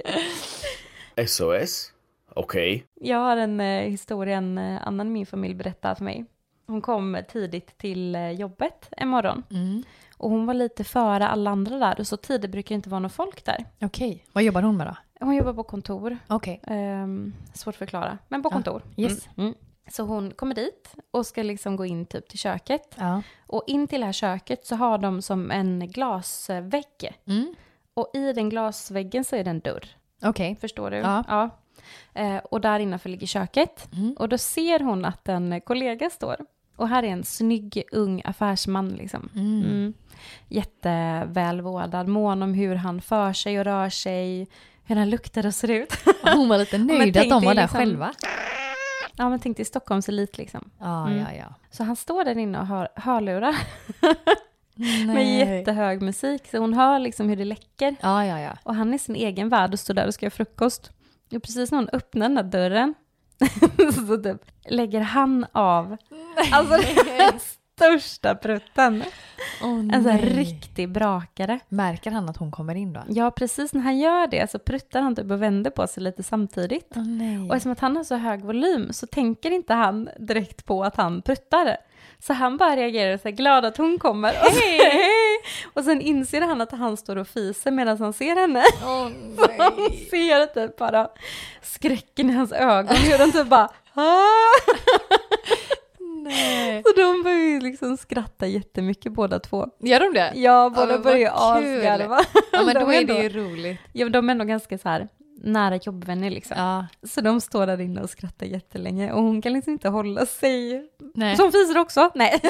SOS? Okej. Jag har en eh, historia en eh, annan i min familj berättade för mig. Hon kom tidigt till eh, jobbet en morgon Mm. och hon var lite före alla andra där och så tidigt brukar det inte vara någon folk där. Okej, vad jobbar hon med då? Hon jobbar på kontor, Okej. Ehm, svårt att förklara, men på Ja, kontor. yes. Mm. Mm. Så hon kommer dit och ska liksom gå in typ till köket. Ja. Och in till det här köket så har de som en glasvägg. Mm. Och i den glasväggen så är det en dörr. Okej. Förstår du? Ja. Eh, och där innanför ligger köket. Mm. Och då ser hon att en kollega står. Och här är en snygg ung affärsman liksom. Mm. Mm. Jättevälvårdad, mån om hur han för sig och rör sig, hur han luktar och ser ut. Hon var lite [LAUGHS] nöjd att de var där liksom- själva. ja men tänk dig Stockholms elit liksom. Ja, Mm. ja, ja. Så han står där inne och har hörlurar med jättehög musik. Så hon hör liksom hur det läcker. Ja, ja, ja. Och han är sin egen värld och står där och ska göra frukost. Och precis när hon öppnar den där dörren [LAUGHS] så typ lägger han av alltså [LAUGHS] den största prutten. Oh, En sån här riktig brakare. Märker han att hon kommer in då? Ja, precis när han gör det så pruttar han typ och vänder på sig lite samtidigt. Åh nej. Och eftersom att han har så hög volym så tänker inte han direkt på att han pruttar. Så han bara reagerar och är glad att hon kommer. Och, så, [LAUGHS] [LAUGHS] och sen inser han att han står och fiser medan han ser henne. Åh [LAUGHS] Han ser typ bara skräcken i hans ögon. Hur de typ bara [LAUGHS] nej. Så de börjar ju liksom skratta jättemycket båda två. Gör de det? Ja, båda vad börjar asgarva. Ja, men De då är det ju roligt. Ja, de är ändå ganska så här nära jobbvänner liksom. Ja. Så de står där inne och skrattar jättelänge och hon kan liksom inte hålla sig. Nej. Så hon fiser också? Nej.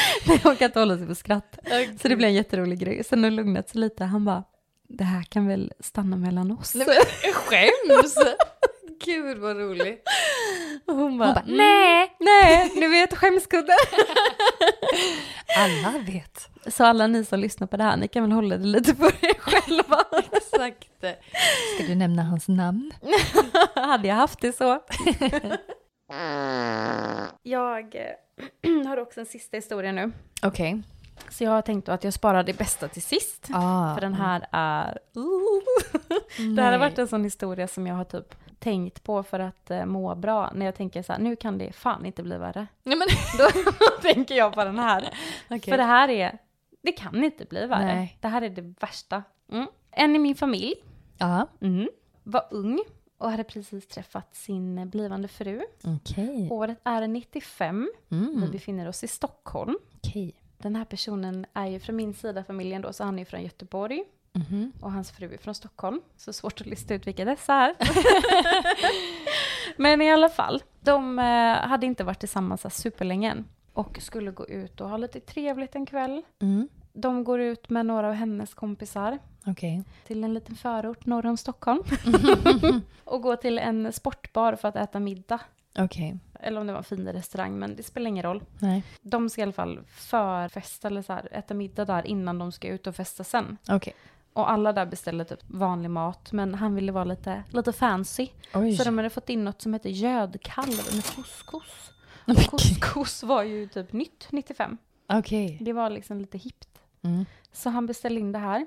[LAUGHS] Nej, hon kan inte hålla sig för skratt. Så det blir en jätterolig grej. Sen har det lugnat sig lite. Han bara, det här kan väl stanna mellan oss? Nej, men skäms! [LAUGHS] Gud vad roligt. Och hon bara, Hon bara, nej, nej, nu vet skämskudde. [LAUGHS] Alla vet. Så alla ni som lyssnar på det här, ni kan väl hålla det lite för er själva. Exakt. Ska du nämna hans namn? Hade jag haft det så. jag eh, [CLEARS THROAT] har också en sista historia nu. Okej. Så jag har tänkt då att jag sparar det bästa till sist. Ah. För den här är... Det här har varit en sån historia som jag har typ tänkt på för att eh, må bra. När jag tänker så här, nu kan det fan inte bli värre. Nej men [LAUGHS] Då [LAUGHS] tänker jag på den här. okej. För det här är, det kan inte bli värre. Nej. Det här är det värsta. Mm. En i min familj Ja. mm, var ung och hade precis träffat sin blivande fru. Okej. Året är 95. Vi Mm. befinner oss i Stockholm. Okej. Den här personen är ju från min sida familjen då, så han är från Göteborg. Mhm. Och hans fru är från Stockholm. Så svårt att lista ut vilka dessa är. [LAUGHS] Men i alla fall, de eh, hade inte varit tillsammans superlänge än. Och skulle gå ut och ha lite trevligt en kväll. Mm. De går ut med några av hennes kompisar Okej. till en liten förort norr om Stockholm. [LAUGHS] och går till en sportbar för att äta middag. Okej. Eller om det var en fin restaurang, men det spelar ingen roll. Nej. De ska i alla fall förfesta eller så här, äta middag där innan de ska ut och festa sen. Okej. Och alla där beställde typ vanlig mat, men han ville vara lite, lite fancy. Oj. Så de hade fått in något som heter gödkalv med couscous. Och couscous var ju typ nytt 95. Okej. Det var liksom lite hippt. Mm. Så han beställde in det här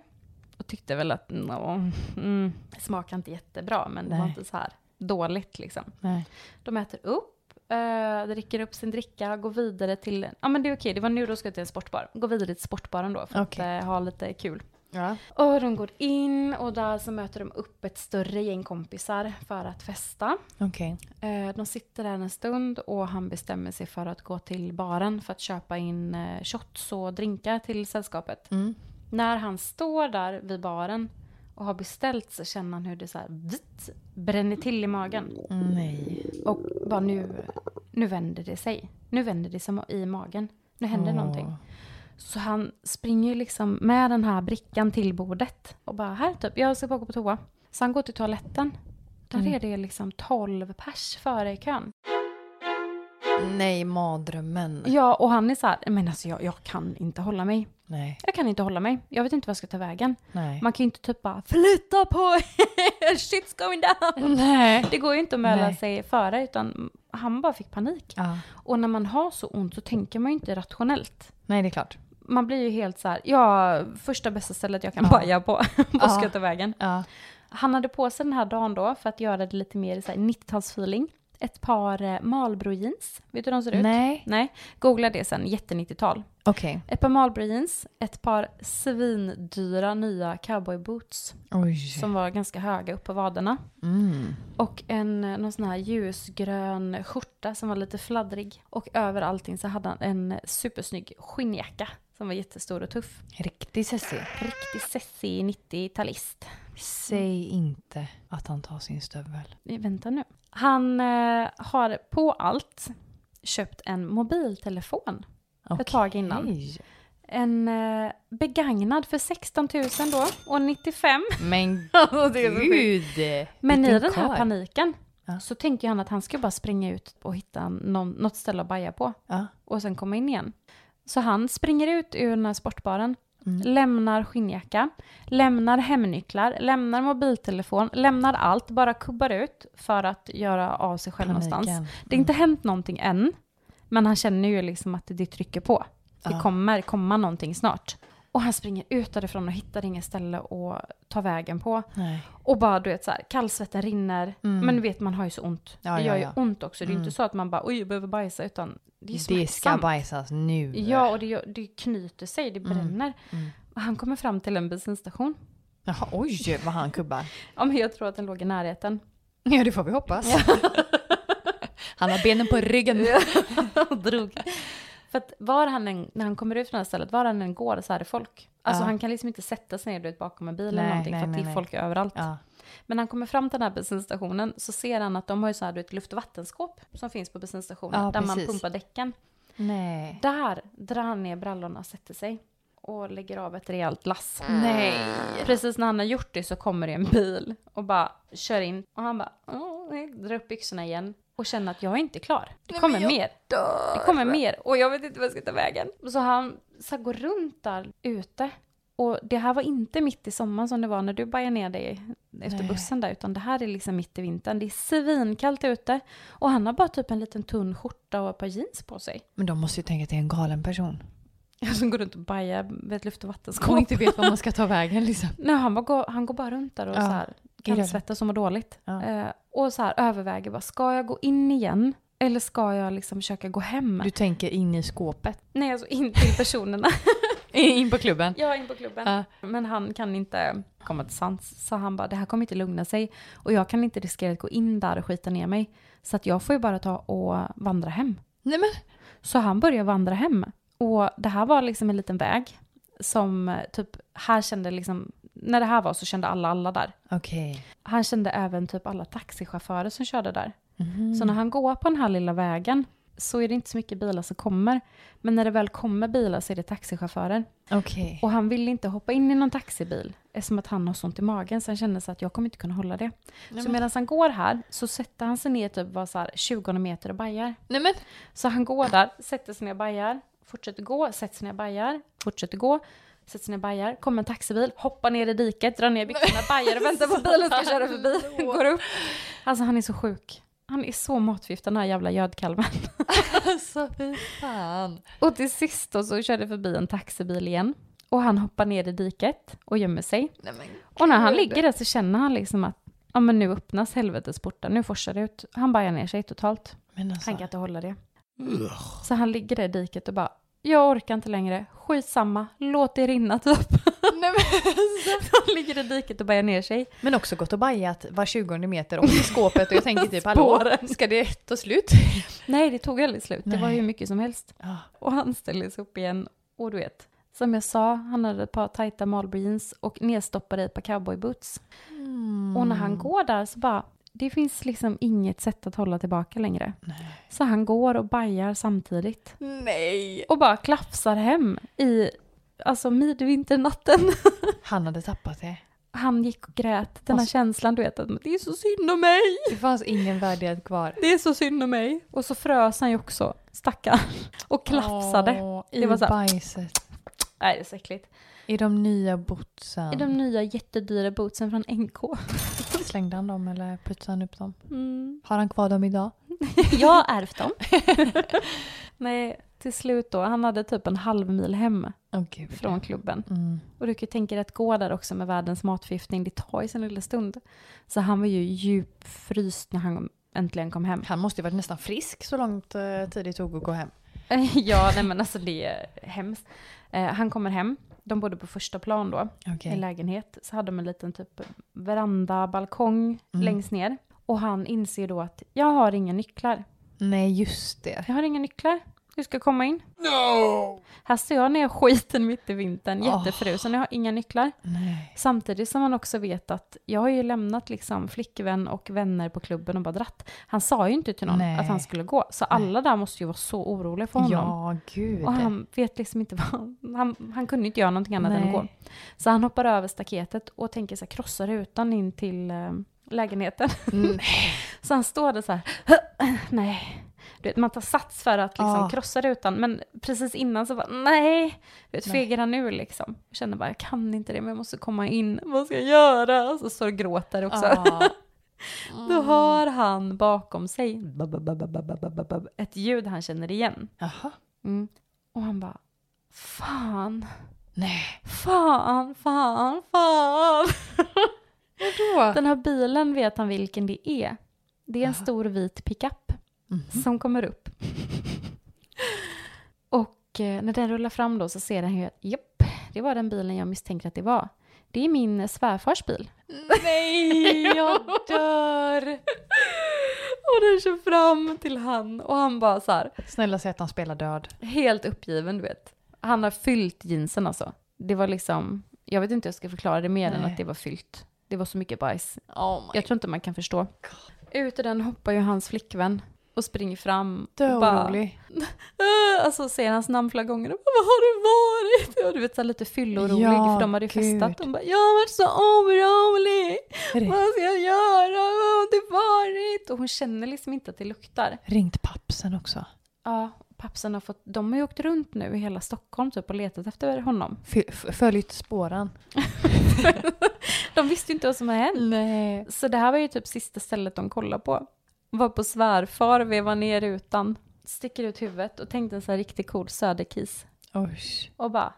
och tyckte väl att no, mm, det smakar inte jättebra, men det var Nej. inte så här dåligt liksom. Nej. De äter upp, eh, dricker upp sin dricka, går vidare till, ja men det är okej, det var nu de ska till en sportbar. Gå vidare till sportbaren då för Okej. att eh, ha lite kul. Ja. Och de går in och där så möter de upp ett större gäng kompisar för att festa. Okej. Eh, de sitter där en stund och han bestämmer sig för att gå till baren för att köpa in eh, shots och drinkar till sällskapet. Mm. När han står där vid baren och har beställt så känner han hur det så här vitt, bränner till i magen. Nej. Och bara nu, nu vänder det sig. Nu vänder det sig i magen. Nu händer Åh. någonting. Så han springer liksom med den här brickan till bordet och bara här typ, jag ska bara gå på toa. Så han går till toaletten. Där Mm. är det liksom 12 pers före i kön. Nej, mardrömmen. Ja, och han är så här, men alltså jag, jag kan inte hålla mig. Nej, Jag kan inte hålla mig. Jag vet inte vad jag ska ta vägen. nej. Man kan ju inte typ bara flytta på er, [LAUGHS] shit's going down. Nej. Det går ju inte att möla Nej. sig före utan han bara fick panik. Ja. Och när man har så ont så tänker man ju inte rationellt. Nej, det är klart. Man blir ju helt så här, ja, första bästa stället jag kan [LAUGHS] Ja. baja på. Vad ska Ja. Han hade på sig den här dagen då för att göra det lite mer så här 90-talsfeeling. Ett par eh, Marlboro jeans. Vet du hur de ser ut? Nej. Nej. Googla det sen, jätte 90-tal. Okej. Ett par Marlboro jeans, ett par svindyra nya cowboyboots Oj. som var ganska höga upp på vaderna. Mm. Och en eh, någon sån här ljusgrön skjorta som var lite fladdrig. Och över allting så hade han en supersnygg skinnjacka som var jättestor och tuff. Riktig sessig. Riktig sessig 90-talist. Säg inte att han tar sin stövel. Vänta nu. Han eh, har på allt köpt en mobiltelefon ett tag innan. En eh, begagnad för 16 000 då, år 95. Men [LAUGHS] gud. Men i den här paniken Ja. så tänker han att han ska bara springa ut och hitta någon, något ställe att baja på Ja. och sen komma in igen. Så han springer ut ur den här sportbaren, Mm. lämnar skinnjacka, lämnar hemnycklar, lämnar mobiltelefon, lämnar allt, bara kubbar ut för att göra av sig själv någonstans. Paniken. Det är inte hänt någonting än, men han känner ju liksom att det trycker på. Det Ja. kommer komma någonting snart. Och han springer ut därifrån och hittar inget ställe att ta vägen på. Nej. Och bara du vet så här, kallsvetten rinner. Mm. Men du vet man har ju så ont. Ja, det ja, gör ju ja. ont också. Det är ju Mm. inte så att man bara oj jag behöver bajsa utan det är Det ska smärtsamt. bajsas nu. Ja och det, det knyter sig, det bränner. Mm. Han kommer fram till en bensinstation. Jaha, oj vad han kubbar. [LAUGHS] Ja men jag tror att den låg i närheten. Ja, det får vi hoppas. [LAUGHS] han har benen på ryggen. [LAUGHS] och drog. För att var han än, när han kommer ut från det här stället, var han än går så är det folk. Alltså Ja. han kan liksom inte sätta sig ner du vet, bakom en bil eller Nej, någonting nej, för att nej, det är folk överallt. Ja. Men när han kommer fram till den här bensinstationen så ser han att de har ju så här, du vet, luft och vattenskåp som finns på bensinstationen Ja, där man precis. pumpar däcken. Nej. Där drar han ner brallorna och sätter sig och lägger av ett rejält lass. Nej. Precis när han har gjort det så kommer det en bil och bara kör in och han bara drar upp byxorna igen och känner att jag är inte klar. Det kommer mer. Det kommer mer och jag vet inte vad jag ska ta vägen. Så han så går runt där ute och det här var inte mitt i sommaren som det var när du bajade ner dig efter Nej. bussen där utan det här är liksom mitt i vintern. Det är svinkallt ute och han har bara typ en liten tunn skjorta och ett par jeans på sig. Men de måste ju tänka att det är en galen person. [LAUGHS] Som går runt och bajar med ett luft och vattenskåp. Som inte vet var man ska ta vägen liksom. [LAUGHS] Nej, han, bara går, han går bara runt där och Ja, så här kallsvettas och mår dåligt. Ja. Eh, och så här överväger, bara, ska jag gå in igen? Eller ska jag liksom försöka gå hem? Du tänker in i skåpet. Nej, alltså in till personerna. [LAUGHS] In på klubben. är in på klubben. Ja. Men han kan inte komma till sans. Så han bara, det här kommer inte lugna sig. Och jag kan inte riskera att gå in där och skita ner mig. Så att jag får ju bara ta och vandra hem. Nej men. Så han börjar vandra hem. Och det här var liksom en liten väg. Som eh, typ, här kände liksom, när det här var så kände alla alla där. Okej. Han kände även typ alla taxichaufförer som körde där. Mhm. Så när han går på den här lilla vägen så är det inte så mycket bilar som kommer. Men när det väl kommer bilar så är det taxichaufförer. Okej. Och han vill inte hoppa in i någon taxibil eftersom att han har sånt i magen så han känner sig att jag kommer inte kunna hålla det. Nej så medan han går här så sätter han sig ner typ var så här 20 meter och bajar. Nej men. Så han går där, sätter sig ner och bajar, fortsätter gå, sätter sig ner och bajar, fortsätter gå, sätter och bajar, kommer en taxibil, hoppar ner i diket, drar ner byxorna, bajar och väntar på [LAUGHS] bilen ska köra förbi, går upp. Alltså han är så sjuk. Han är så matförgiftad den här jävla gödkalven. Alltså fy fan. Och till sist då så körde förbi en taxibil igen. Och han hoppar ner i diket och gömmer sig. Nej. Och när han ligger där så känner han liksom att ja, men nu öppnas helvetesporten, nu forsar det ut. Han bajar ner sig totalt. Alltså. Han kan inte hålla det. Så han ligger där i diket och bara, jag orkar inte längre, skitsamma, låt det rinna typ. [LAUGHS] Nej men. han ligger i diket och bajar ner sig. Men också gått och bajat var 20 meter och i skåpet och jag tänker typ hallå, ska det ta slut? Nej, det tog aldrig slut, det var Nej. hur mycket som helst. Ja. Och han ställer sig upp igen och du vet, som jag sa, han hade ett par tajta Marlboro jeans och nedstoppade ett par cowboyboots. Och när han går där så bara, det finns liksom inget sätt att hålla tillbaka längre. Nej. Så han går och bajar samtidigt. Nej. Och bara klafsar hem i, alltså midvinternatten. [LAUGHS] Han hade tappat det. Han gick och grät, den här känslan du vet, att det är så synd om mig. Det fanns ingen värdighet kvar. Det är så synd om mig. Och så frös han ju också, stackarn. Och klafsade. Åh, Det var så här- bajset. Nej, det är så äckligt. I de nya bootsen. I de nya jättedyra bootsen från NK. [LAUGHS] Slängde han dem eller putsade han upp dem? Mm. Har han kvar dem idag? [LAUGHS] Jag har ärvt dem. [LAUGHS] Nej, till slut då. Han hade typ en halv mil hem gud. från klubben. Mm. Och du kan ju tänka dig att gå där också med världens matförgiftning, det tar ju sin lilla stund. Så han var ju djupfryst när han äntligen kom hem. Han måste ju varit nästan frisk så långt eh, tid det tog att gå hem. ja, nej men alltså det är hemskt. Eh, han kommer hem, de bodde på första plan då, i en lägenhet. Så hade de en liten typ veranda, balkong Mm. längst ner. Och han inser då att jag har inga nycklar. Nej, just det. Jag har inga nycklar. Du ska komma in. No! Här står jag ner skiten mitt i vintern, jättefrusen, jag har inga nycklar. Nej. Samtidigt som han också vet att jag har ju lämnat liksom flickvän och vänner på klubben och bara dratt. Han sa ju inte till någon Nej. att han skulle gå. Så alla där måste ju vara så oroliga för honom. Ja, gud. Och han vet liksom inte vad, han, han kunde inte göra någonting annat än Nej. att gå. Så han hoppar över staketet och tänker så här, krossa rutan in till eh, lägenheten. [LAUGHS] Så han står där så här, [CLEARS THROAT] nej. Du vet, man tar sats för att liksom Ah. krossa rutan, men precis innan så bara, nej. Du vet, Nej. fegar han ur liksom. Jag känner bara, jag kan inte det, men jag måste komma in. Vad ska jag göra? Och så står och gråter också. Ja. [LAUGHS] Då hör han bakom sig ett ljud han känner igen. Jaha. Mm. Och han bara, fan, Nej. fan, fan, fan. Vadå? [LAUGHS] Den här bilen vet han vilken det är. Det är en Jaha. stor vit pickup Mhm. som kommer upp. Och eh, när den rullar fram då så ser han ju att japp, det var den bilen jag misstänkte att det var. Det är min svärfars bil. Nej, [LAUGHS] jag dör. Och den kör fram till han och han bara så här, Snälla säg att han spelar död. helt uppgiven du vet. Han har fyllt jeansen alltså. Det var liksom, jag vet inte hur jag ska förklara det mer än Nej. att det var fyllt. Det var så mycket bajs. Oh Jag tror inte man kan förstå. Ut ur den hoppar ju hans flickvän och springer fram. Dö och bara, orolig. [LAUGHS] Alltså säger hans namn flera gånger. Och bara, Vad har du varit? Och du vet så lite fyllorolig Ja, för de hade ju gud. festat. De bara, jag har varit så orolig. Vad ska jag göra? Vad har det varit? Och hon känner liksom inte att det luktar. ringt pappsen också? Ja, pappsen har fått, de har ju åkt runt nu i hela Stockholm typ och letat efter honom. [LAUGHS] F- följt spåren. De visste ju inte vad som har hänt. Nej. Så det här var ju typ sista stället de kollade på. Var på svärfar, vevar ner rutan, sticker ut huvudet och tänkte en så här riktigt cool söderkis. Usch. Och bara...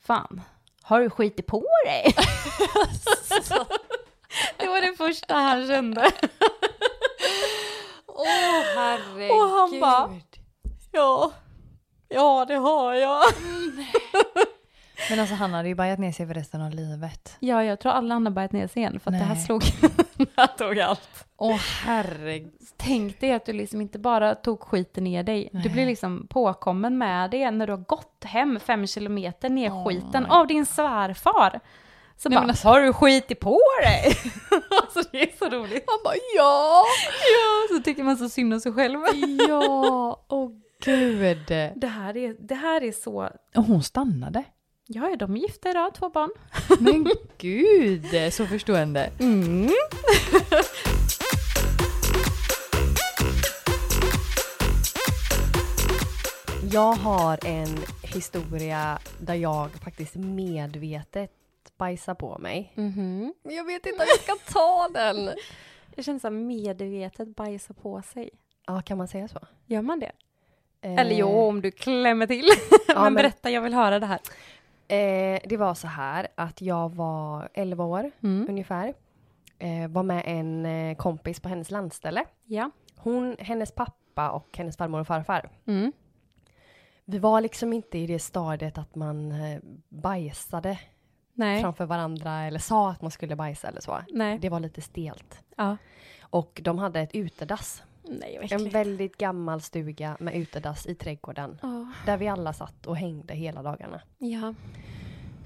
Fan, har du skitit på dig? [LAUGHS] det var det första han kände. [LAUGHS] Åh herregud. Och han bara- Ja, ja det har jag. Men alltså han hade ju bajat ner sig för resten av livet. Ja, jag tror alla andra bajat ner sig igen för att det här Nej. slog... [LAUGHS] [LAUGHS] här tog allt. Åh herregud. Tänk dig att du liksom inte bara tog skiten ner dig, du Nej. blir liksom påkommen med det när du har gått hem fem kilometer ner Oh skiten av din svärfar. Så Nej, bara, alltså- har du skitit på dig? [LAUGHS] alltså det är så roligt. Han bara ja. Ja, så tycker man så synd om sig själv. Ja, åh gud. Det här är, det här är så... Och hon stannade. Ja, ja, de är gifta idag, två barn. [LAUGHS] Men gud, så förstående. Mm. Jag har en historia där jag faktiskt medvetet bajsar på mig. Mhm. Men jag vet inte om jag ska ta den. Jag känner så här medvetet bajsa på sig. Ja, kan man säga så? Gör man det? Eh, Eller jo, om du klämmer till. [LAUGHS] men, men- berätta, jag vill höra det här. Eh, det var så här att jag var 11 år Mm. ungefär. Eh, var med en eh, kompis på hennes landställe. Ja. Hon, hennes pappa och hennes farmor och farfar. Mm. Vi var liksom inte i det stadiet att man eh, bajsade Nej. framför varandra eller sa att man skulle bajsa eller så. Nej. Det var lite stelt. Ja. Och de hade ett utedass. Nej, vad En äckligt. väldigt gammal stuga med utedass i trädgården. Ja. Där vi alla satt och hängde hela dagarna. Ja.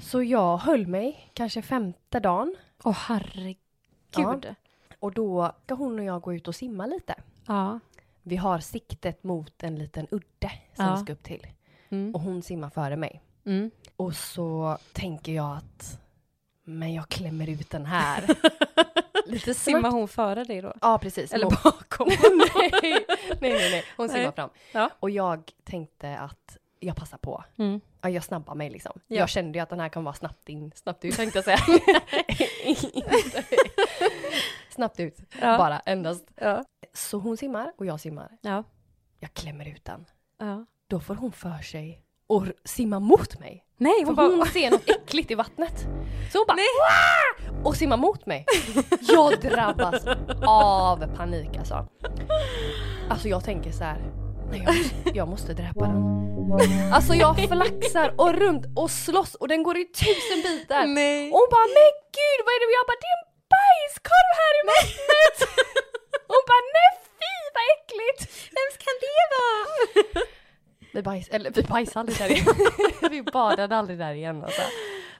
Så jag höll mig kanske femte dagen. Åh herregud. Ja. Ja. Och då ska hon och jag gå ut och simma lite. ja. Vi har siktet mot en liten udde som Ja. vi ska upp till. Mm. Och hon simmar före mig. Mm. Och så tänker jag att, men jag klämmer ut den här. [LAUGHS] Lite Simmar hon före dig då? Ja, precis. Eller Hon- bakom? [LAUGHS] nej, nej, nej, nej. Hon simmar Nej. fram. Ja. Och jag tänkte att jag passar på. Mm. Ja, jag snabbar mig liksom. Ja. Jag kände ju att den här kan vara snabbt in, snabbt ut tänkte jag säga. [LAUGHS] [LAUGHS] snabbt ut, Ja. bara endast. Ja. Så hon simmar och jag simmar. Ja. Jag klämmer ut den. ja. Då får hon för sig och simma mot mig. Nej, hon bara... hon ser något äckligt i vattnet. Så hon bara "Wah!" och simmar mot mig. Jag drabbas av panik alltså. Alltså jag tänker så här. Nej, jag, måste, jag måste dräpa den. Alltså jag flaxar och runt och slåss och den går i tusen bitar. Nej. Och hon bara men gud vad är det? Och jag bara det är en bajskorv här i vattnet. [LAUGHS] Hon bara nej fy vad äckligt. Vem kan det vara? Vi, bajs, eller, vi bajsade aldrig där igen. [LAUGHS] vi badade aldrig där igen alltså.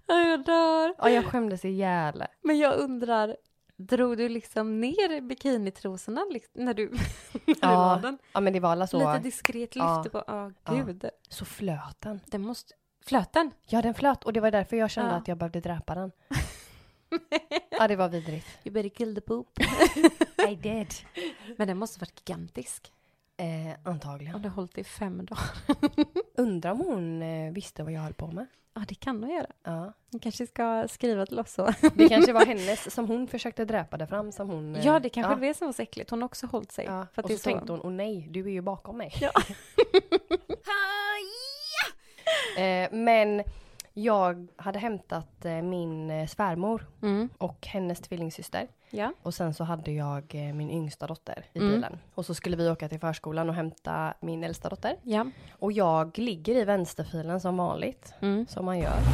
Jag dör. Ja jag skämdes ihjäl. Men jag undrar, drog du liksom ner bikinitrosorna liksom, när du, [LAUGHS] när du la Ja, den? ja men det var alla så. Lite diskret Ja. lyfte på, åh Ja. gud. Så flöt den. Den måste, flöten? Ja den flöt och det var därför jag kände Ja. att jag behövde dräpa den. [LAUGHS] ja det var vidrigt. You better kill the poop. I did. Men den måste varit gigantisk. Eh, antagligen. Det har hållit i fem dagar. [LAUGHS] Undrar om hon eh, visste vad jag höll på med. Ja, det kan hon göra. Ja. Hon kanske ska skriva till oss så. Det kanske var [LAUGHS] hennes som hon försökte dräpa det fram som hon... eh, Ja, det kanske ja. det som var så äckligt. Hon har också hållit sig. Ja. För att och så, är tänkte hon, åh nej, du är ju bakom mig. Ja. [LAUGHS] eh, men jag hade hämtat eh, min eh, svärmor Mm. och hennes tvillingsyster. Ja. Och sen så hade jag eh, min yngsta dotter i Mm. bilen. Och så skulle vi åka till förskolan och hämta min äldsta dotter. Ja. Och jag ligger i vänsterfilen som vanligt, Mm. som man gör. [LAUGHS]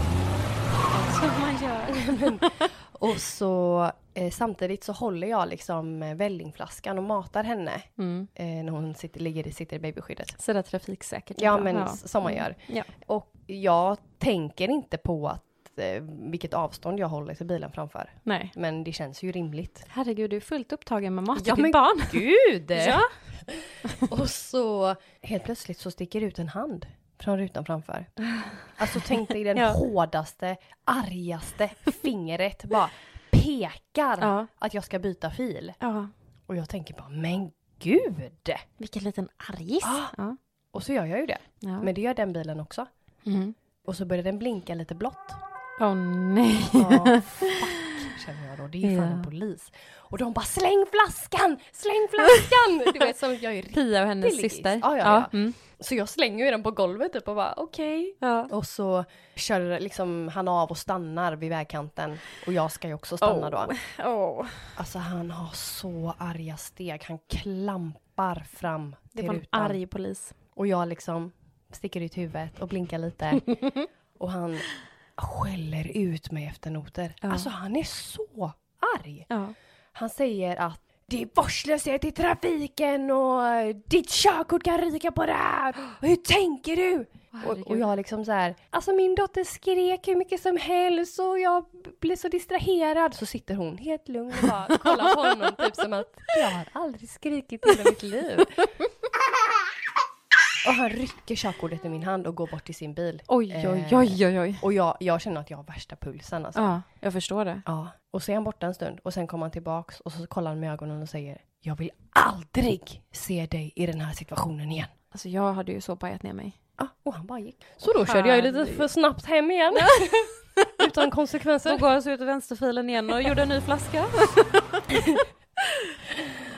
Som man gör. [LAUGHS] Och så eh, samtidigt så håller jag liksom eh, vällingflaskan och matar henne Mm. eh, när hon sitter, ligger, sitter i babyskyddet. Sådär trafiksäkert. Ja men s- som man gör. Ja. Och jag tänker inte på att vilket avstånd jag håller till bilen framför. Nej. Men det känns ju rimligt. Herregud, du är fullt upptagen med mat till Ja, ditt men barn. Gud! [LAUGHS] Ja. [LAUGHS] Och så helt plötsligt så sticker ut en hand från rutan framför. Alltså tänk dig den [LAUGHS] Ja. hårdaste, argaste fingret bara pekar Ja. att jag ska byta fil. ja. Och jag tänker bara, men gud! Vilken liten argis. Ah. Ja. Och så gör jag ju det. Men det gör den bilen också. Mm. Och så börjar den blinka lite blått. Åh nej. Ja, fuck, [LAUGHS] känner jag då. Det är ju fan Ja. en polis. Och de bara, släng flaskan! Släng flaskan! [LAUGHS] Du vet, som jag är Pia och hennes syster. Ja, ja, ja. Mm. Så jag slänger ju den på golvet typ och bara, okej. ja. Och så kör liksom han av och stannar vid vägkanten. Och jag ska ju också stanna då. Åh. [LAUGHS] Alltså han har så arga steg. Han klampar fram Det till var en rutan. arg polis. Och jag liksom sticker ut huvudet och blinkar lite. och han skäller ut mig efter noter. Ja. Alltså han är så arg. Ja. Han säger att det är vårdslöshet i trafiken och ditt körkort kan ryka på det här. Hur tänker du? Och, och jag liksom så här, alltså min dotter skrek hur mycket som helst och jag blev så distraherad. Så sitter hon helt lugn och bara kollar på honom typ som att jag har aldrig skrikit i hela mitt liv. [LAUGHS] Och han rycker körkortet i min hand och går bort till sin bil. Oj, oj, Eh, oj, oj, oj. Och jag, jag känner att jag har värsta pulsen alltså. Ja, jag förstår det. Ja, och så är han borta en stund och sen kommer han tillbaks och så kollar han med ögonen och säger Jag vill aldrig se dig i den här situationen igen. Alltså jag hade ju så pajat ner mig. Ja, och han bara gick. Så då körde jag ju lite för snabbt hem igen. [LAUGHS] Utan konsekvenser. Då gav jag sig ut i vänsterfilen igen och gjorde en ny flaska. [LAUGHS]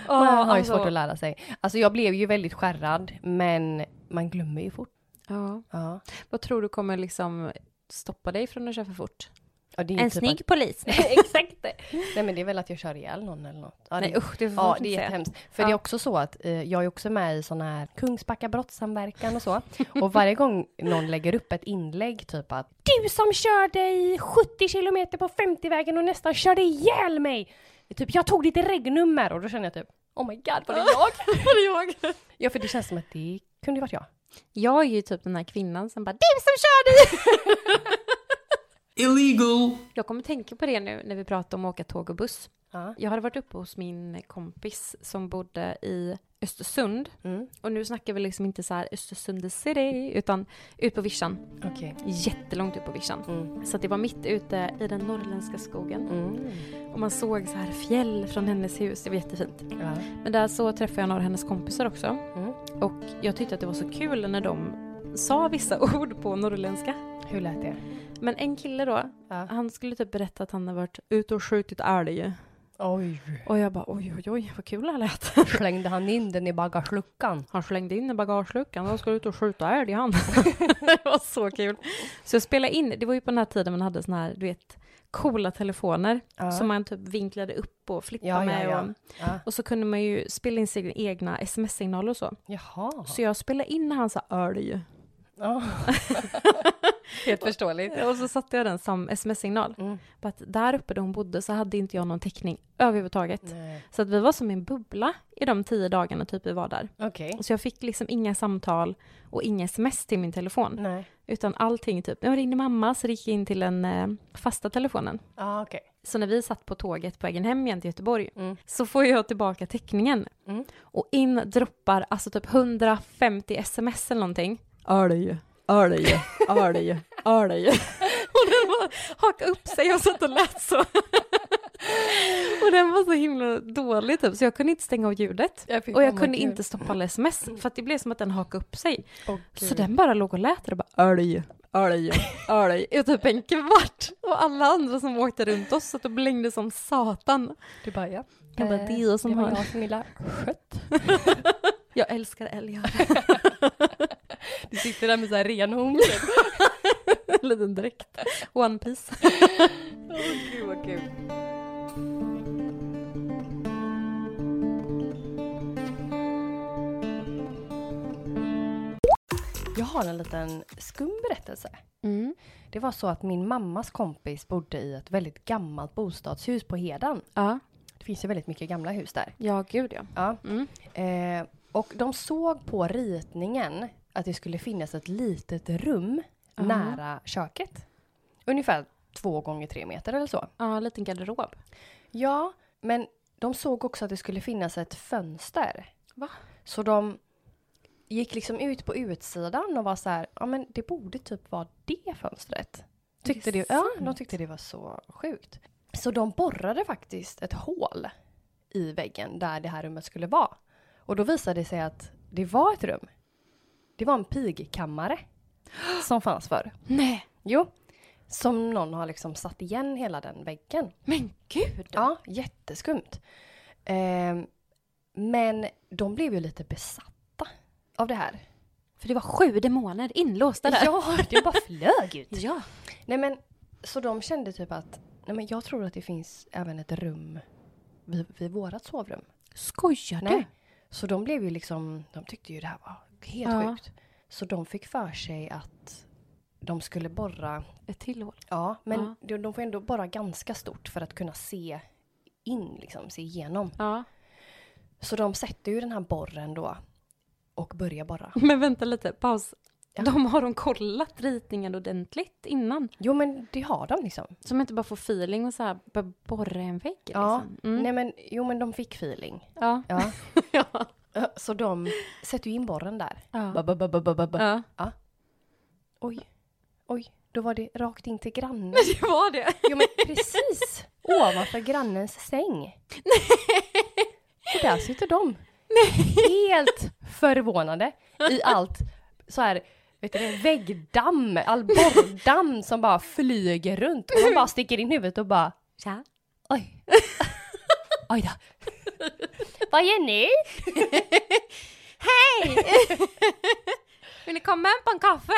Han har ju alltså- svårt att lära sig. Alltså jag blev ju väldigt skärrad men man glömmer ju fort. Ja. Ja. Vad tror du kommer liksom stoppa dig från att köra för fort? Ja, det är ju En typ snygg polis. [LAUGHS] Att... Exakt det. Nej men det är väl att jag kör ihjäl någon eller något. Ja, Nej det... usch, det får Ja, man det är jättehemskt. För Ja. det är också så att eh, jag är också med i sån här Kungsbacka brottssamverkan och så. Och varje gång någon lägger upp ett inlägg typ att Du som körde i 70 kilometer på 50-vägen och nästan körde ihjäl mig! Typ, jag tog ditt regnummer och då känner jag typ Oh my god, var det jag? [LAUGHS] Var det jag? [LAUGHS] ja, för det känns som att det kunde ju varit jag. Jag är ju typ den här kvinnan som bara Du som körde! [LAUGHS] Illegal! Jag kommer tänka på det nu när vi pratar om att åka tåg och buss. Ja. Jag hade varit uppe hos min kompis som bodde i Östersund. Mm. Och nu snackar vi liksom inte så här Östersund city, utan ut på vischan. Okej. Jättelångt ut på vischan. Mm. Så att det var mitt ute i den norrländska skogen. Mm. Och man såg så här fjäll från hennes hus, det var jättefint. Ja. Men där så träffade jag några av hennes kompisar också. Mm. Och jag tyckte att det var så kul när de sa vissa [LAUGHS] ord på norrländska. Hur lät det? Men en kille då, Ja. han skulle typ berätta att han hade varit ute och skjutit älg. Oj. Och jag bara oj oj oj vad kul det här lät. [LAUGHS] Slängde han in den i bagageluckan? Han slängde in i bagageluckan och skulle ut och skjuta älg han. [LAUGHS] det var så kul. Så jag spelade in, det var ju på den här tiden man hade såna här, du vet, coola telefoner Ja. som man typ vinklade upp och flippade Ja, med. ja. Och, och så kunde man ju spela in sina egna sms-signaler och så. Jaha. Så jag spelade in när han sa älg. Ja. [LAUGHS] Helt förståeligt. Och så satte jag den som sms-signal. Mm. På att där uppe där hon bodde så hade inte jag någon täckning överhuvudtaget. Nej. Så att vi var som en bubbla i de tio dagarna typ vi var där. Okej. Så jag fick liksom inga samtal och inga sms till min telefon. Nej. Utan allting typ, jag ringde mamma så gick jag in till den eh, fasta telefonen. Ja, okej. Så när vi satt på tåget på vägen hem igen till Göteborg Mm. så får jag tillbaka täckningen. Mm. Och in droppar alltså typ 150 sms eller någonting. Älg, älg, älg, älg. Och den bara hakade upp sig och satt och lät så. Och den var så himla dålig typ så jag kunde inte stänga av ljudet. Och jag kunde inte stoppa alla sms för det blev som att den hakade upp sig. Så den bara låg och lät där och bara älg, älg, älg. Jag typ en kvart. Och alla andra som åkte runt oss satt och blängde som satan. Du bara, ja. Jag bara, det är jag som det var har- jag som gillar skött. [LAUGHS] Jag älskar älgar. [LAUGHS] [LAUGHS] Du sitter där med så här renhorn. [LAUGHS] En liten dräkt. One piece. [LAUGHS] Åh gud vad kul. Jag har en liten skum berättelse. Mm. Det var så att min mammas kompis bodde i ett väldigt gammalt bostadshus på Heden. Ja. Det finns ju väldigt mycket gamla hus där. ja, gud ja. Ja. Mm. Eh, och de såg på ritningen att det skulle finnas ett litet rum Ja. nära köket. Ungefär två gånger tre meter eller så. Ja, en liten garderob. Ja, men de såg också att det skulle finnas ett fönster. Va? Så de gick liksom ut på utsidan och var så här, ja men det borde typ vara det fönstret. Tyckte det det, ja, de tyckte det var så sjukt. Så de borrade faktiskt ett hål i väggen där det här rummet skulle vara. Och då visade det sig att det var ett rum. Det var en pigkammare som fanns förr. Nej, Jo, som någon har liksom satt igen hela den väggen. men gud! Ja, jätteskumt. Ehm, men de blev ju lite besatta av det här. För det var sju demoner inlåsta där. Ja, det bara flög ut. ja. Nej men, så de kände typ att, nej men jag tror att det finns även ett rum vid, vid vårat sovrum. Skojar du? Nej. Så de blev ju liksom, de tyckte ju det här var helt Ja. sjukt. Så de fick för sig att de skulle borra, Ett till hål. ja men Ja. de, de får ändå borra ganska stort för att kunna se in, liksom se igenom. Ja. Så de sätter ju den här borren då och börjar borra. [LAUGHS] Men vänta lite, paus. Ja. De har de kollat ritningen ordentligt innan? Jo men det har de liksom. Så man inte bara får feeling och så här borra en vägg? Ja, Liksom. Mm. nej men jo men de fick feeling. Ja. Ja. [LAUGHS] ja. Så de sätter ju in borren där. Ja. Ba, ba, ba, ba. ja. Oj, oj, då var det rakt in till grannen. [LAUGHS] Det var det. Jo men precis ovanför grannens säng. [LAUGHS] Och där sitter de. Helt förvånade i allt så här, vet du väggdamm, all borrdamm som bara flyger runt. Och de bara sticker in huvudet och bara Tja. oj. [LAUGHS] Oj då. [LAUGHS] Vad gör ni? [LAUGHS] [LAUGHS] Vill ni komma hem på en kaffe?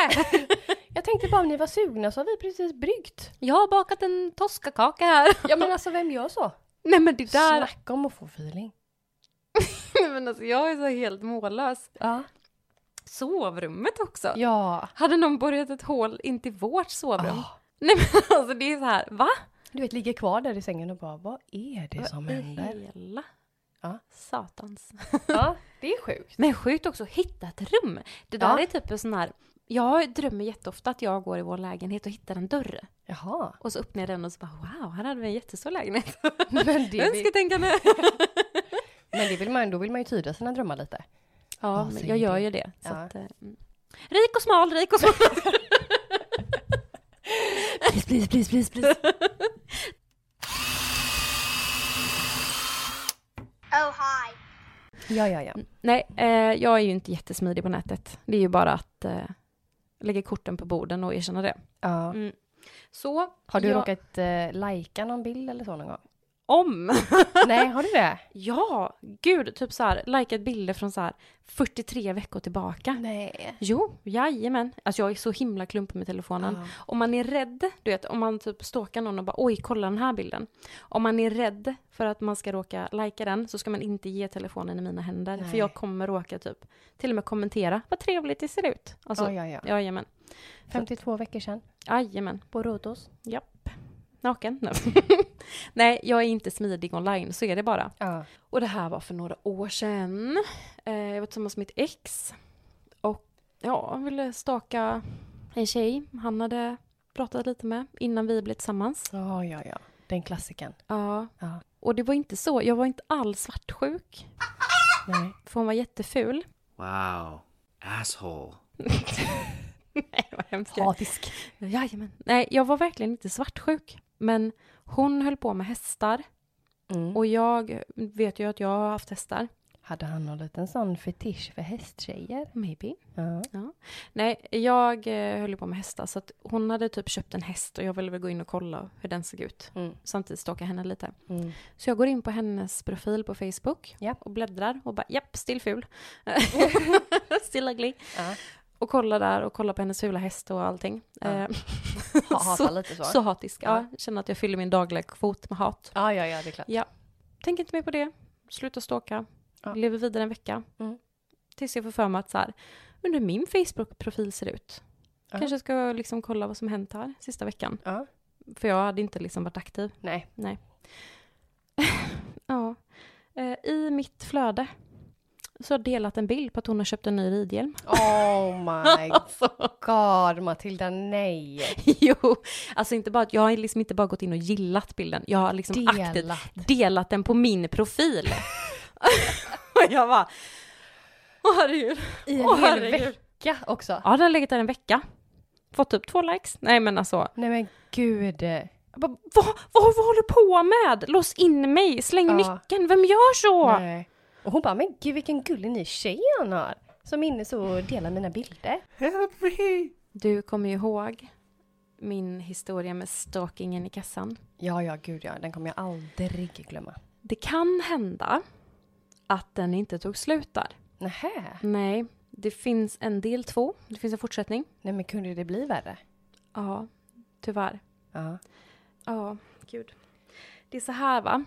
Jag tänkte bara om ni var sugna så har vi precis bryggt. Jag har bakat en toskakaka här. Ja men alltså vem gör så? Nej men det där. Snacka om att få feeling. Men alltså, jag är så helt mållös. Ja. Sovrummet också. Ja. Hade någon borrat ett hål in till vårt sovrum? Ah. Nej men alltså det är så här, va? Du vet, ligger kvar där i sängen och bara, vad är det som Vad i händer? Hela Ja. satans. [LAUGHS] Ja, det är sjukt. Men sjukt också, hitta ett rum. Det där Ja. är typ en sån här Jag drömmer jätteofta att jag går i vår lägenhet och hittar en dörr. Jaha. Och så öppnar jag den och så bara wow, här hade vi en jättestor lägenhet. [LAUGHS] Men det, vill, Önsketänkande! [LAUGHS] men det vill man, då vill man ju tyda sina drömmar lite. Ja, säg jag gör det. ju det. Ja. att, eh, mm. Rik och smal, rik och smal. Please, please, please, please, please. Oh, hi. Ja, ja, ja. Nej, eh, jag är ju inte jättesmidig på nätet. Det är ju bara att eh, lägga korten på borden och erkänna det. ja. Mm. Så, Har du jag, råkat eh, lajka någon bild eller så någon gång? Om? [LAUGHS] Nej, har du det? ja, gud, typ så här, likat bilder från så här 43 veckor tillbaka. Nej. Jo, jajamän. Alltså jag är så himla klumpig med telefonen. Ja. Om man är rädd, du vet, om man typ stalkar någon och bara oj, kolla den här bilden. Om man är rädd för att man ska råka lajka den så ska man inte ge telefonen i mina händer. Nej. För jag kommer råka typ till och med kommentera, vad trevligt det ser ut. Alltså, ja, ja, ja. jajamän. 52 veckor sedan. Jajamän. På Rhodos. Japp. Naken? Nej. [LAUGHS] Nej, jag är inte smidig online, så är det bara. Ja. Och det här var för några år sedan. Eh, jag var tillsammans med mitt ex. Och ja, jag ville staka en tjej han hade pratat lite med innan vi blev tillsammans. Ja, ja, ja. Den klassiken. Ja. Ja. Och det var inte så, jag var inte alls svartsjuk. Nej. För hon var jätteful. Wow. Asshole. [LAUGHS] Nej, vad hemskt. Hatisk. Jajamän. Nej, jag var verkligen inte svartsjuk. Men hon höll på med hästar. Mm. Och jag vet ju att jag har haft hästar. Hade han någon liten sån fetisch för hästtjejer? Maybe. Ja. Nej, jag eh, höll på med hästar så att hon hade typ köpt en häst och jag ville väl gå in och kolla hur den såg ut. Mm. Samtidigt stalka henne lite. Mm. Så jag går in på hennes profil på Facebook Ja. och bläddrar och bara japp, still ful. [LAUGHS] [LAUGHS] still ugly. Ja. Och kollar där och kollar på hennes fula häst och allting. Ja. Eh, [LAUGHS] så, lite så. så hatisk. Ja. Ja. Jag känner att jag fyller min dagliga kvot med hat. Ja, ja, ja, det är klart. Ja. Tänk inte mer på det. Sluta stalka. Ja. Lever vidare en vecka. Mm. Tills jag får för mig att så här, undrar hur min Facebook-profil ser ut. Ja. Kanske ska liksom kolla vad som hänt här sista veckan. Ja. För jag hade inte liksom varit aktiv. Nej. [LAUGHS] Ja. Eh, I mitt flöde så har delat en bild på att hon har köpt en ny ridhjälm. Oh my [LAUGHS] Alltså. god, Matilda, nej. [LAUGHS] jo, alltså inte bara jag har liksom inte bara gått in och gillat bilden. Jag har liksom aktivt Delat. delat den på min profil. och [LAUGHS] jag bara, åh herregud. I en Åh, hel herregud. vecka också. Ja, den har legat där en vecka. Fått upp två likes. Nej men alltså, Nej men gud. bara, vad, vad, vad håller du på med? Lås in mig, släng Ja. nyckeln, vem gör så? Nej. Och hon bara, men gud vilken gullig ny tjej han har. Som inne så delar mina bilder. Help me! Du kommer ju ihåg min historia med stalkingen i kassan. Ja, ja, gud ja. Den kommer jag aldrig glömma. Det kan hända att den inte tog slut där. Nähä. Nej, det finns en del två. Det finns en fortsättning. Nej men kunde det bli värre? Ja, tyvärr. Ja. Ja, gud. Det är så här va,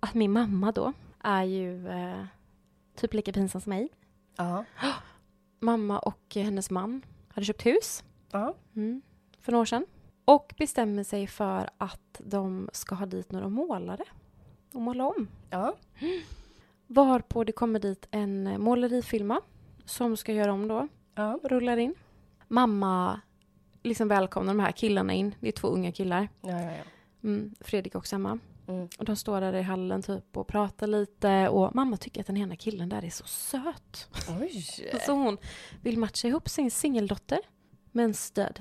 att min mamma då är ju eh, typ lika pinsam som mig. Ja. [GASPS] Mamma och hennes man hade köpt hus Ja. mm, för några år sedan. Och bestämmer sig för att de ska ha dit några målare och måla om. Ja. [GASPS] Varpå det kommer dit en målerifirma som ska göra om då. Ja. Rullar in. Mamma liksom välkomnar de här killarna in. Det är två unga killar. Ja, ja. Mm, Fredrik också hemma. Mm. Och de står där i hallen typ och pratar lite och mamma tycker att den ena killen där är så söt. Oj. [LAUGHS] Så hon vill matcha ihop sin singeldotter med en stöd.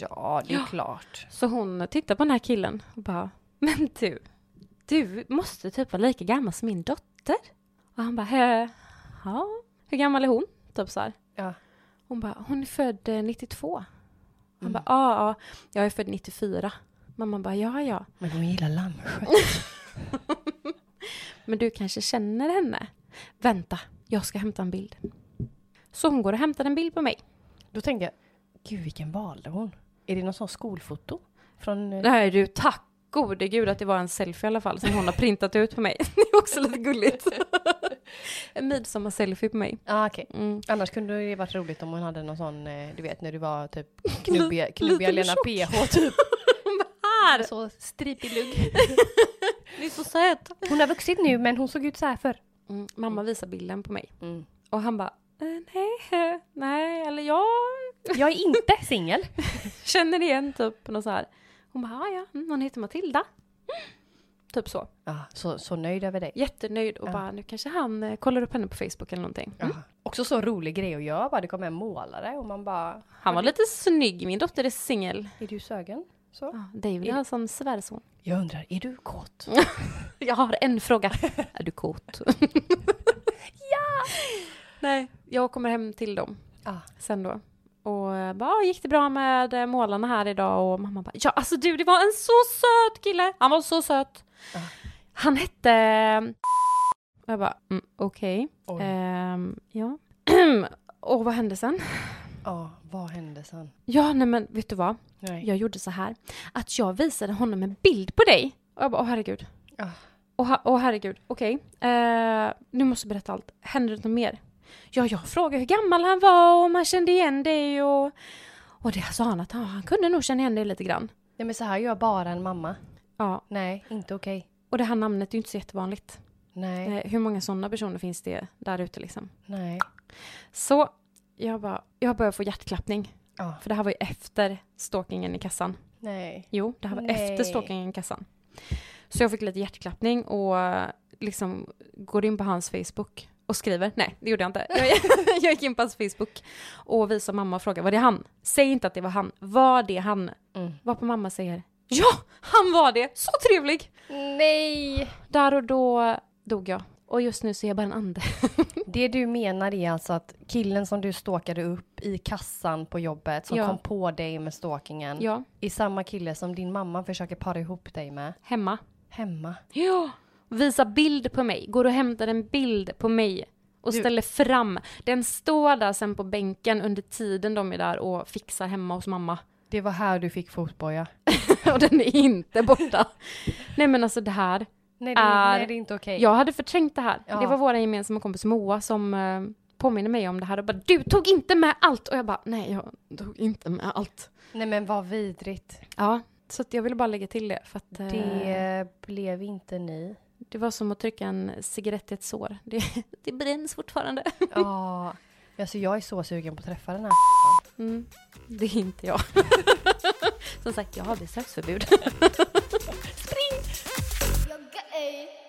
Ja, det är Ja. klart. Så hon tittar på den här killen och bara, men du, du måste typ vara lika gammal som min dotter. Och han bara, "Hä, ja, hur gammal är hon? Typ så här. Ja. Hon bara, hon är född eh, 92. Han Mm. bara, ja, ja, jag är född 94. Mamma bara, ja, ja. Men hon gillar lammkött. [LAUGHS] Men du kanske känner henne? Vänta, jag ska hämta en bild. Så hon går och hämtar en bild på mig. Då tänker jag, gud vilken valde hon? Är det någon sån skolfoto? Från... eh, Nej du, tack gode gud att det var en selfie i alla fall som hon har printat ut på mig. [LAUGHS] Det är också lite gulligt. [LAUGHS] en midsommar-selfie på mig. Ah, okej. Mm. Annars kunde det varit roligt om hon hade någon sån, eh, du vet när du var typ knubbiga, knubbiga Lena. PH typ. Här! Så stripig lugg. [LAUGHS] Det är så söt. Hon har vuxit nu men hon såg ut så här förr. Mm. Mamma visar bilden på mig. Mm. Och han bara, eh, nej, nej, eller ja, Jag är inte singel. [LAUGHS] Känner igen typ någon så här. Hon bara, "Ah, ja, mm, hon heter Matilda. Typ så. Ja, så, så nöjd över dig. Jättenöjd och Ja. bara, nu kanske han eh, kollar upp henne på Facebook eller någonting. Mm. Ja. Också så rolig grej att göra, bara det kommer en målare och man bara... Han var lite snygg, min dotter är singel. Är du sögen? Så. Ja, David har som svärson. Jag undrar, är du kåt? [LAUGHS] Jag har en fråga. [LAUGHS] är du kåt? [LAUGHS] ja! Nej, jag kommer hem till dem Ja. sen då. Och eh, bara, "Ah, gick det bra med eh, målarna här idag? Och mamma bara, ja alltså du det var en så söt kille. Han var så söt. Ja. Han hette... Och jag bara, mm, okej. Oj. Ehm, ja. [CLEARS THROAT] och vad hände sen? Ja, vad hände sen? Ja, nej men vet du vad? Nej. Jag gjorde så här. Att jag visade honom en bild på dig. Och jag bara, åh herregud. Ah. Åh, åh herregud, okej. Eh, nu måste jag berätta allt. Hände det något mer? Ja, jag frågade hur gammal han var och om han kände igen dig och... Och det sa han att han, han kunde nog känna igen dig lite grann. Nej men så här gör bara en mamma. Ja, Nej, inte okej. och det här namnet är ju inte så jättevanligt. Nej, Eh, hur många sådana personer finns det där ute liksom? nej. Så jag bara, jag började få hjärtklappning. Ja. För det här var ju efter stalkingen i kassan. Nej. Jo, det här var Nej. efter stalkingen i kassan. Så jag fick lite hjärtklappning och liksom går in på hans Facebook och skriver. Nej, det gjorde jag inte. Jag, [LAUGHS] jag gick in på hans Facebook och visade mamma och frågade, var det han? Säg inte att det var han. Var det han? Mm. Varpå mamma säger, ja, han var det! Så trevlig! Nej! Där och då dog jag. Och just nu ser jag bara en ande. [LAUGHS] Det du menar är alltså att killen som du stalkade upp i kassan på jobbet som Ja. kom på dig med stalkingen Ja, är samma kille som din mamma försöker para ihop dig med hemma. hemma. Ja. Visa bild på mig. Går och hämtar en bild på mig och Du- ställer fram. Den står där sen på bänken under tiden de är där och fixar hemma hos mamma. Det var här du fick fotboja. [LAUGHS] och den är inte borta. [LAUGHS] nej men alltså det här. Nej, det, Är- nej, det är inte okej. Jag hade förträngt det här. Ja. Det var vår gemensamma kompis Moa som eh, påminner mig om det här och bara du tog inte med allt. Och jag bara nej jag tog inte med allt. Nej men vad vidrigt. Ja, så att jag ville bara lägga till det för att eh, Det blev inte ni. det var som att trycka en cigarett i ett sår. [LAUGHS] Det, det bränns fortfarande. Ja. Alltså jag är så sugen på att träffa den här [LAUGHS] Mm, det är inte jag. [LAUGHS] Som sagt, jag har besöksförbud. A.